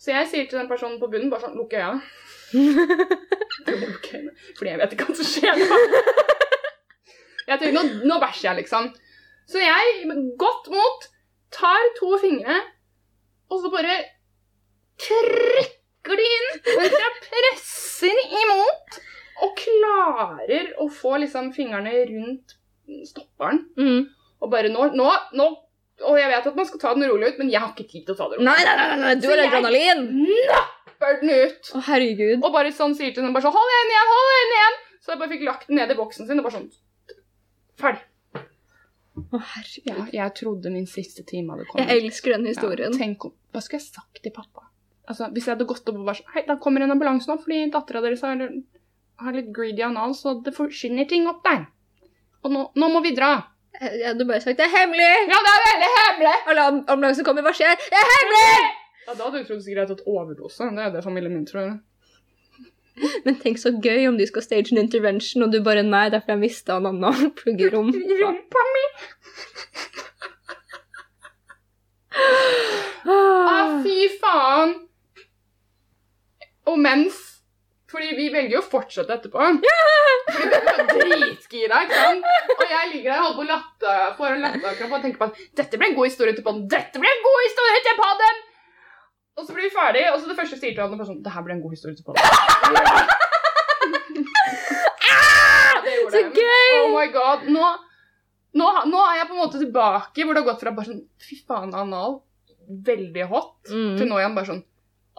Så jeg sier til den personen på bunnen bare sånn Lukk øya. Fordi jeg vet ikke hva som skjer nå. Jeg tenker, nå, nå bæsjer jeg, liksom. Så jeg, med godt mot, tar to fingre, og så bare trykker de inn mens jeg presser imot. Og klarer å få liksom fingrene rundt stopperen. Mm. Og bare nå, nå, nå Og jeg vet at man skal ta den rolig ut, men jeg har ikke tid til å ta det rolig. Nei, nei, nei, nei, du har adrenalin! Napper den ut. Å, herregud. Og bare sånn sier til den bare sånn Hold den igjen, hold den igjen! Så jeg bare fikk lagt den ned i boksen sin og bare sånn Ferdig. Å, herregud. Ja, jeg trodde min siste time hadde kommet. Jeg elsker den historien. Ja, tenk om, Hva skulle jeg sagt til pappa? Altså, Hvis jeg hadde gått opp og bare sånn Hei, da kommer en ambulanse nå fordi dattera deres har, har litt greedy anal, så det forsvinner ting opp der. Og nå, nå må vi dra. Jeg hadde bare sagt 'det er hemmelig'! Ja, det er veldig hemmelig! Alle am- ambulansen kommer, hva skjer? Det er hemmelig! Ja, Da hadde du trodd sikkert jeg tatt overdose. Det er det familien min tror. Men tenk så gøy om de skal stage en intervention, og du bare nei, derfor jeg mista en annen pluggerom'. Rumpa mi! Å, Ah, fy faen! Og mens Fordi vi velger jo å fortsette etterpå. Fordi vi er dritgira, ikke sant? Og jeg ligger der og holder på å latte, får en latterkrampe og tenker på at dette blir en god historie til podden. Dette blir en god historie til podden! Og så blir vi ferdig, og så det første sier til han sånn Det her blir en god historie til podden. Ja, det gjorde Så gøy! Oh my god. Nå, nå, nå er jeg på en måte tilbake hvor det har gått fra bare sånn Fy faen, anal. Veldig hot. Mm. Til nå igjen bare sånn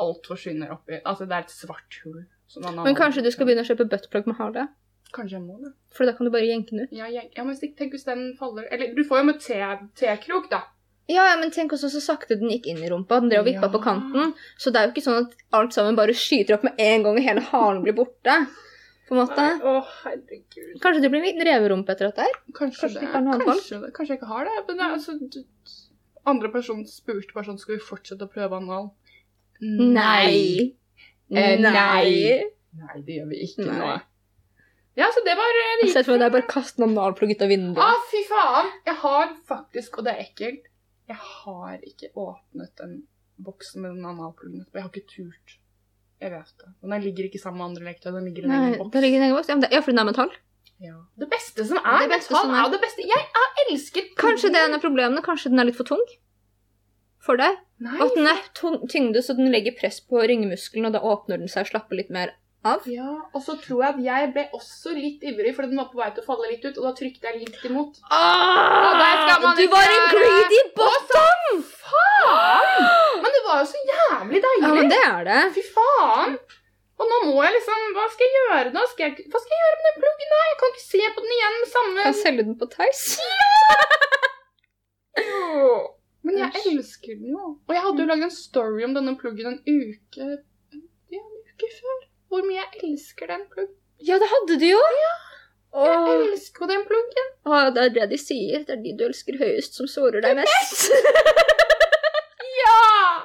Alt forsvinner oppi Altså, det er et svart hull. Men kanskje du skal begynne å kjøpe buttplug med hale? Kanskje jeg må det. For da kan du bare jenke den ut. Ja, jeg, ja men tenk hvis den faller Eller du får jo med te- tekrok, da. Ja, ja, men tenk også så sakte den gikk inn i rumpa. Den drev og vippa Ja. på kanten. Så det er jo ikke sånn at alt sammen bare skyter opp med en gang, og hele halen blir borte. På en måte. Å, herregud. Kanskje du blir en reverumpe etter dette her? Kanskje, Kanskje det. Kanskje, det. Kanskje jeg ikke har det. Men det altså du- Andre person spurte bare sånn Skal vi fortsette å prøve anal? Nei. Eh, nei. Nei. Nei, det gjør vi ikke Nei. nå. Ja, så det var eh, det Jeg ser for meg deg bare kaste en analplugg ut av Å, ah, fy faen! Jeg har faktisk, og det er ekkelt, jeg har ikke åpnet den boksen med den analpluggen. Jeg har ikke turt. Jeg vet det. Og den ligger ikke sammen med andre leketøy. Den ligger i en egen boks. Den ligger en egen boks. Ja, men det- ja, fordi den er metall. Ja. Det beste som er Det beste metall, som er- er det beste. Jeg er elsker Kanskje det er en av problemene. Kanskje den er litt for tung for deg. Nei, Og at den er tyngde, så den legger press på ringemuskelen, og da åpner den seg og slapper litt mer av. Ja, og så tror jeg at jeg ble også litt ivrig, fordi den var på vei til å falle litt ut, og da trykte jeg litt imot. Ah, du var en greedy bottom! Faen! Men det var jo så jævlig deilig. Ja, men det er det. Fy faen! Og nå må jeg liksom Hva skal jeg gjøre nå? Skal jeg, hva skal jeg gjøre med den pluggen? da? Jeg kan ikke se på den igjen med samme Kan selge den på Theis. Jo. Men jeg Usch. elsker den jo. Og jeg hadde jo lagd en story om denne pluggen en uke Ja, en uke før. Hvor mye jeg elsker den pluggen. Ja, det hadde du jo. Jeg Åh. elsker jo den pluggen. Åh, det er det de sier. Det er de du elsker høyest, som sårer deg mest. Ja!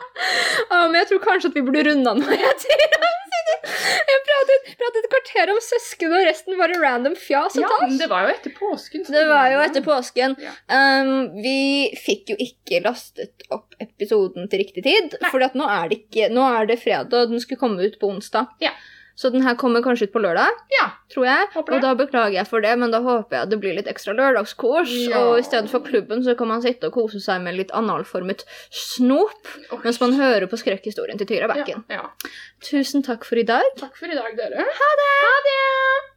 Åh, men jeg tror kanskje at vi burde runde av nå. Jeg, tror. Jeg pratet, pratet et kvarter om søsken, og resten bare random fjas og Ja, men det var jo etter påsken. Det var jo etter påsken. Ja. Um, vi fikk jo ikke lastet opp episoden til riktig tid. For nå det nå er det fredag, og den skulle komme ut på onsdag. Ja. Så den her kommer kanskje ut på lørdag, Ja. tror jeg. Håper. Og da beklager jeg for det, men da håper jeg at det blir litt ekstra lørdagskos. Ja. Og i stedet for klubben så kan man sitte og kose seg med litt analformet snop Oi. mens man hører på skrekkhistorien til Tyra Bekken. ja. Tusen takk for i dag. Takk for i dag, dere. Ha det! Ha det!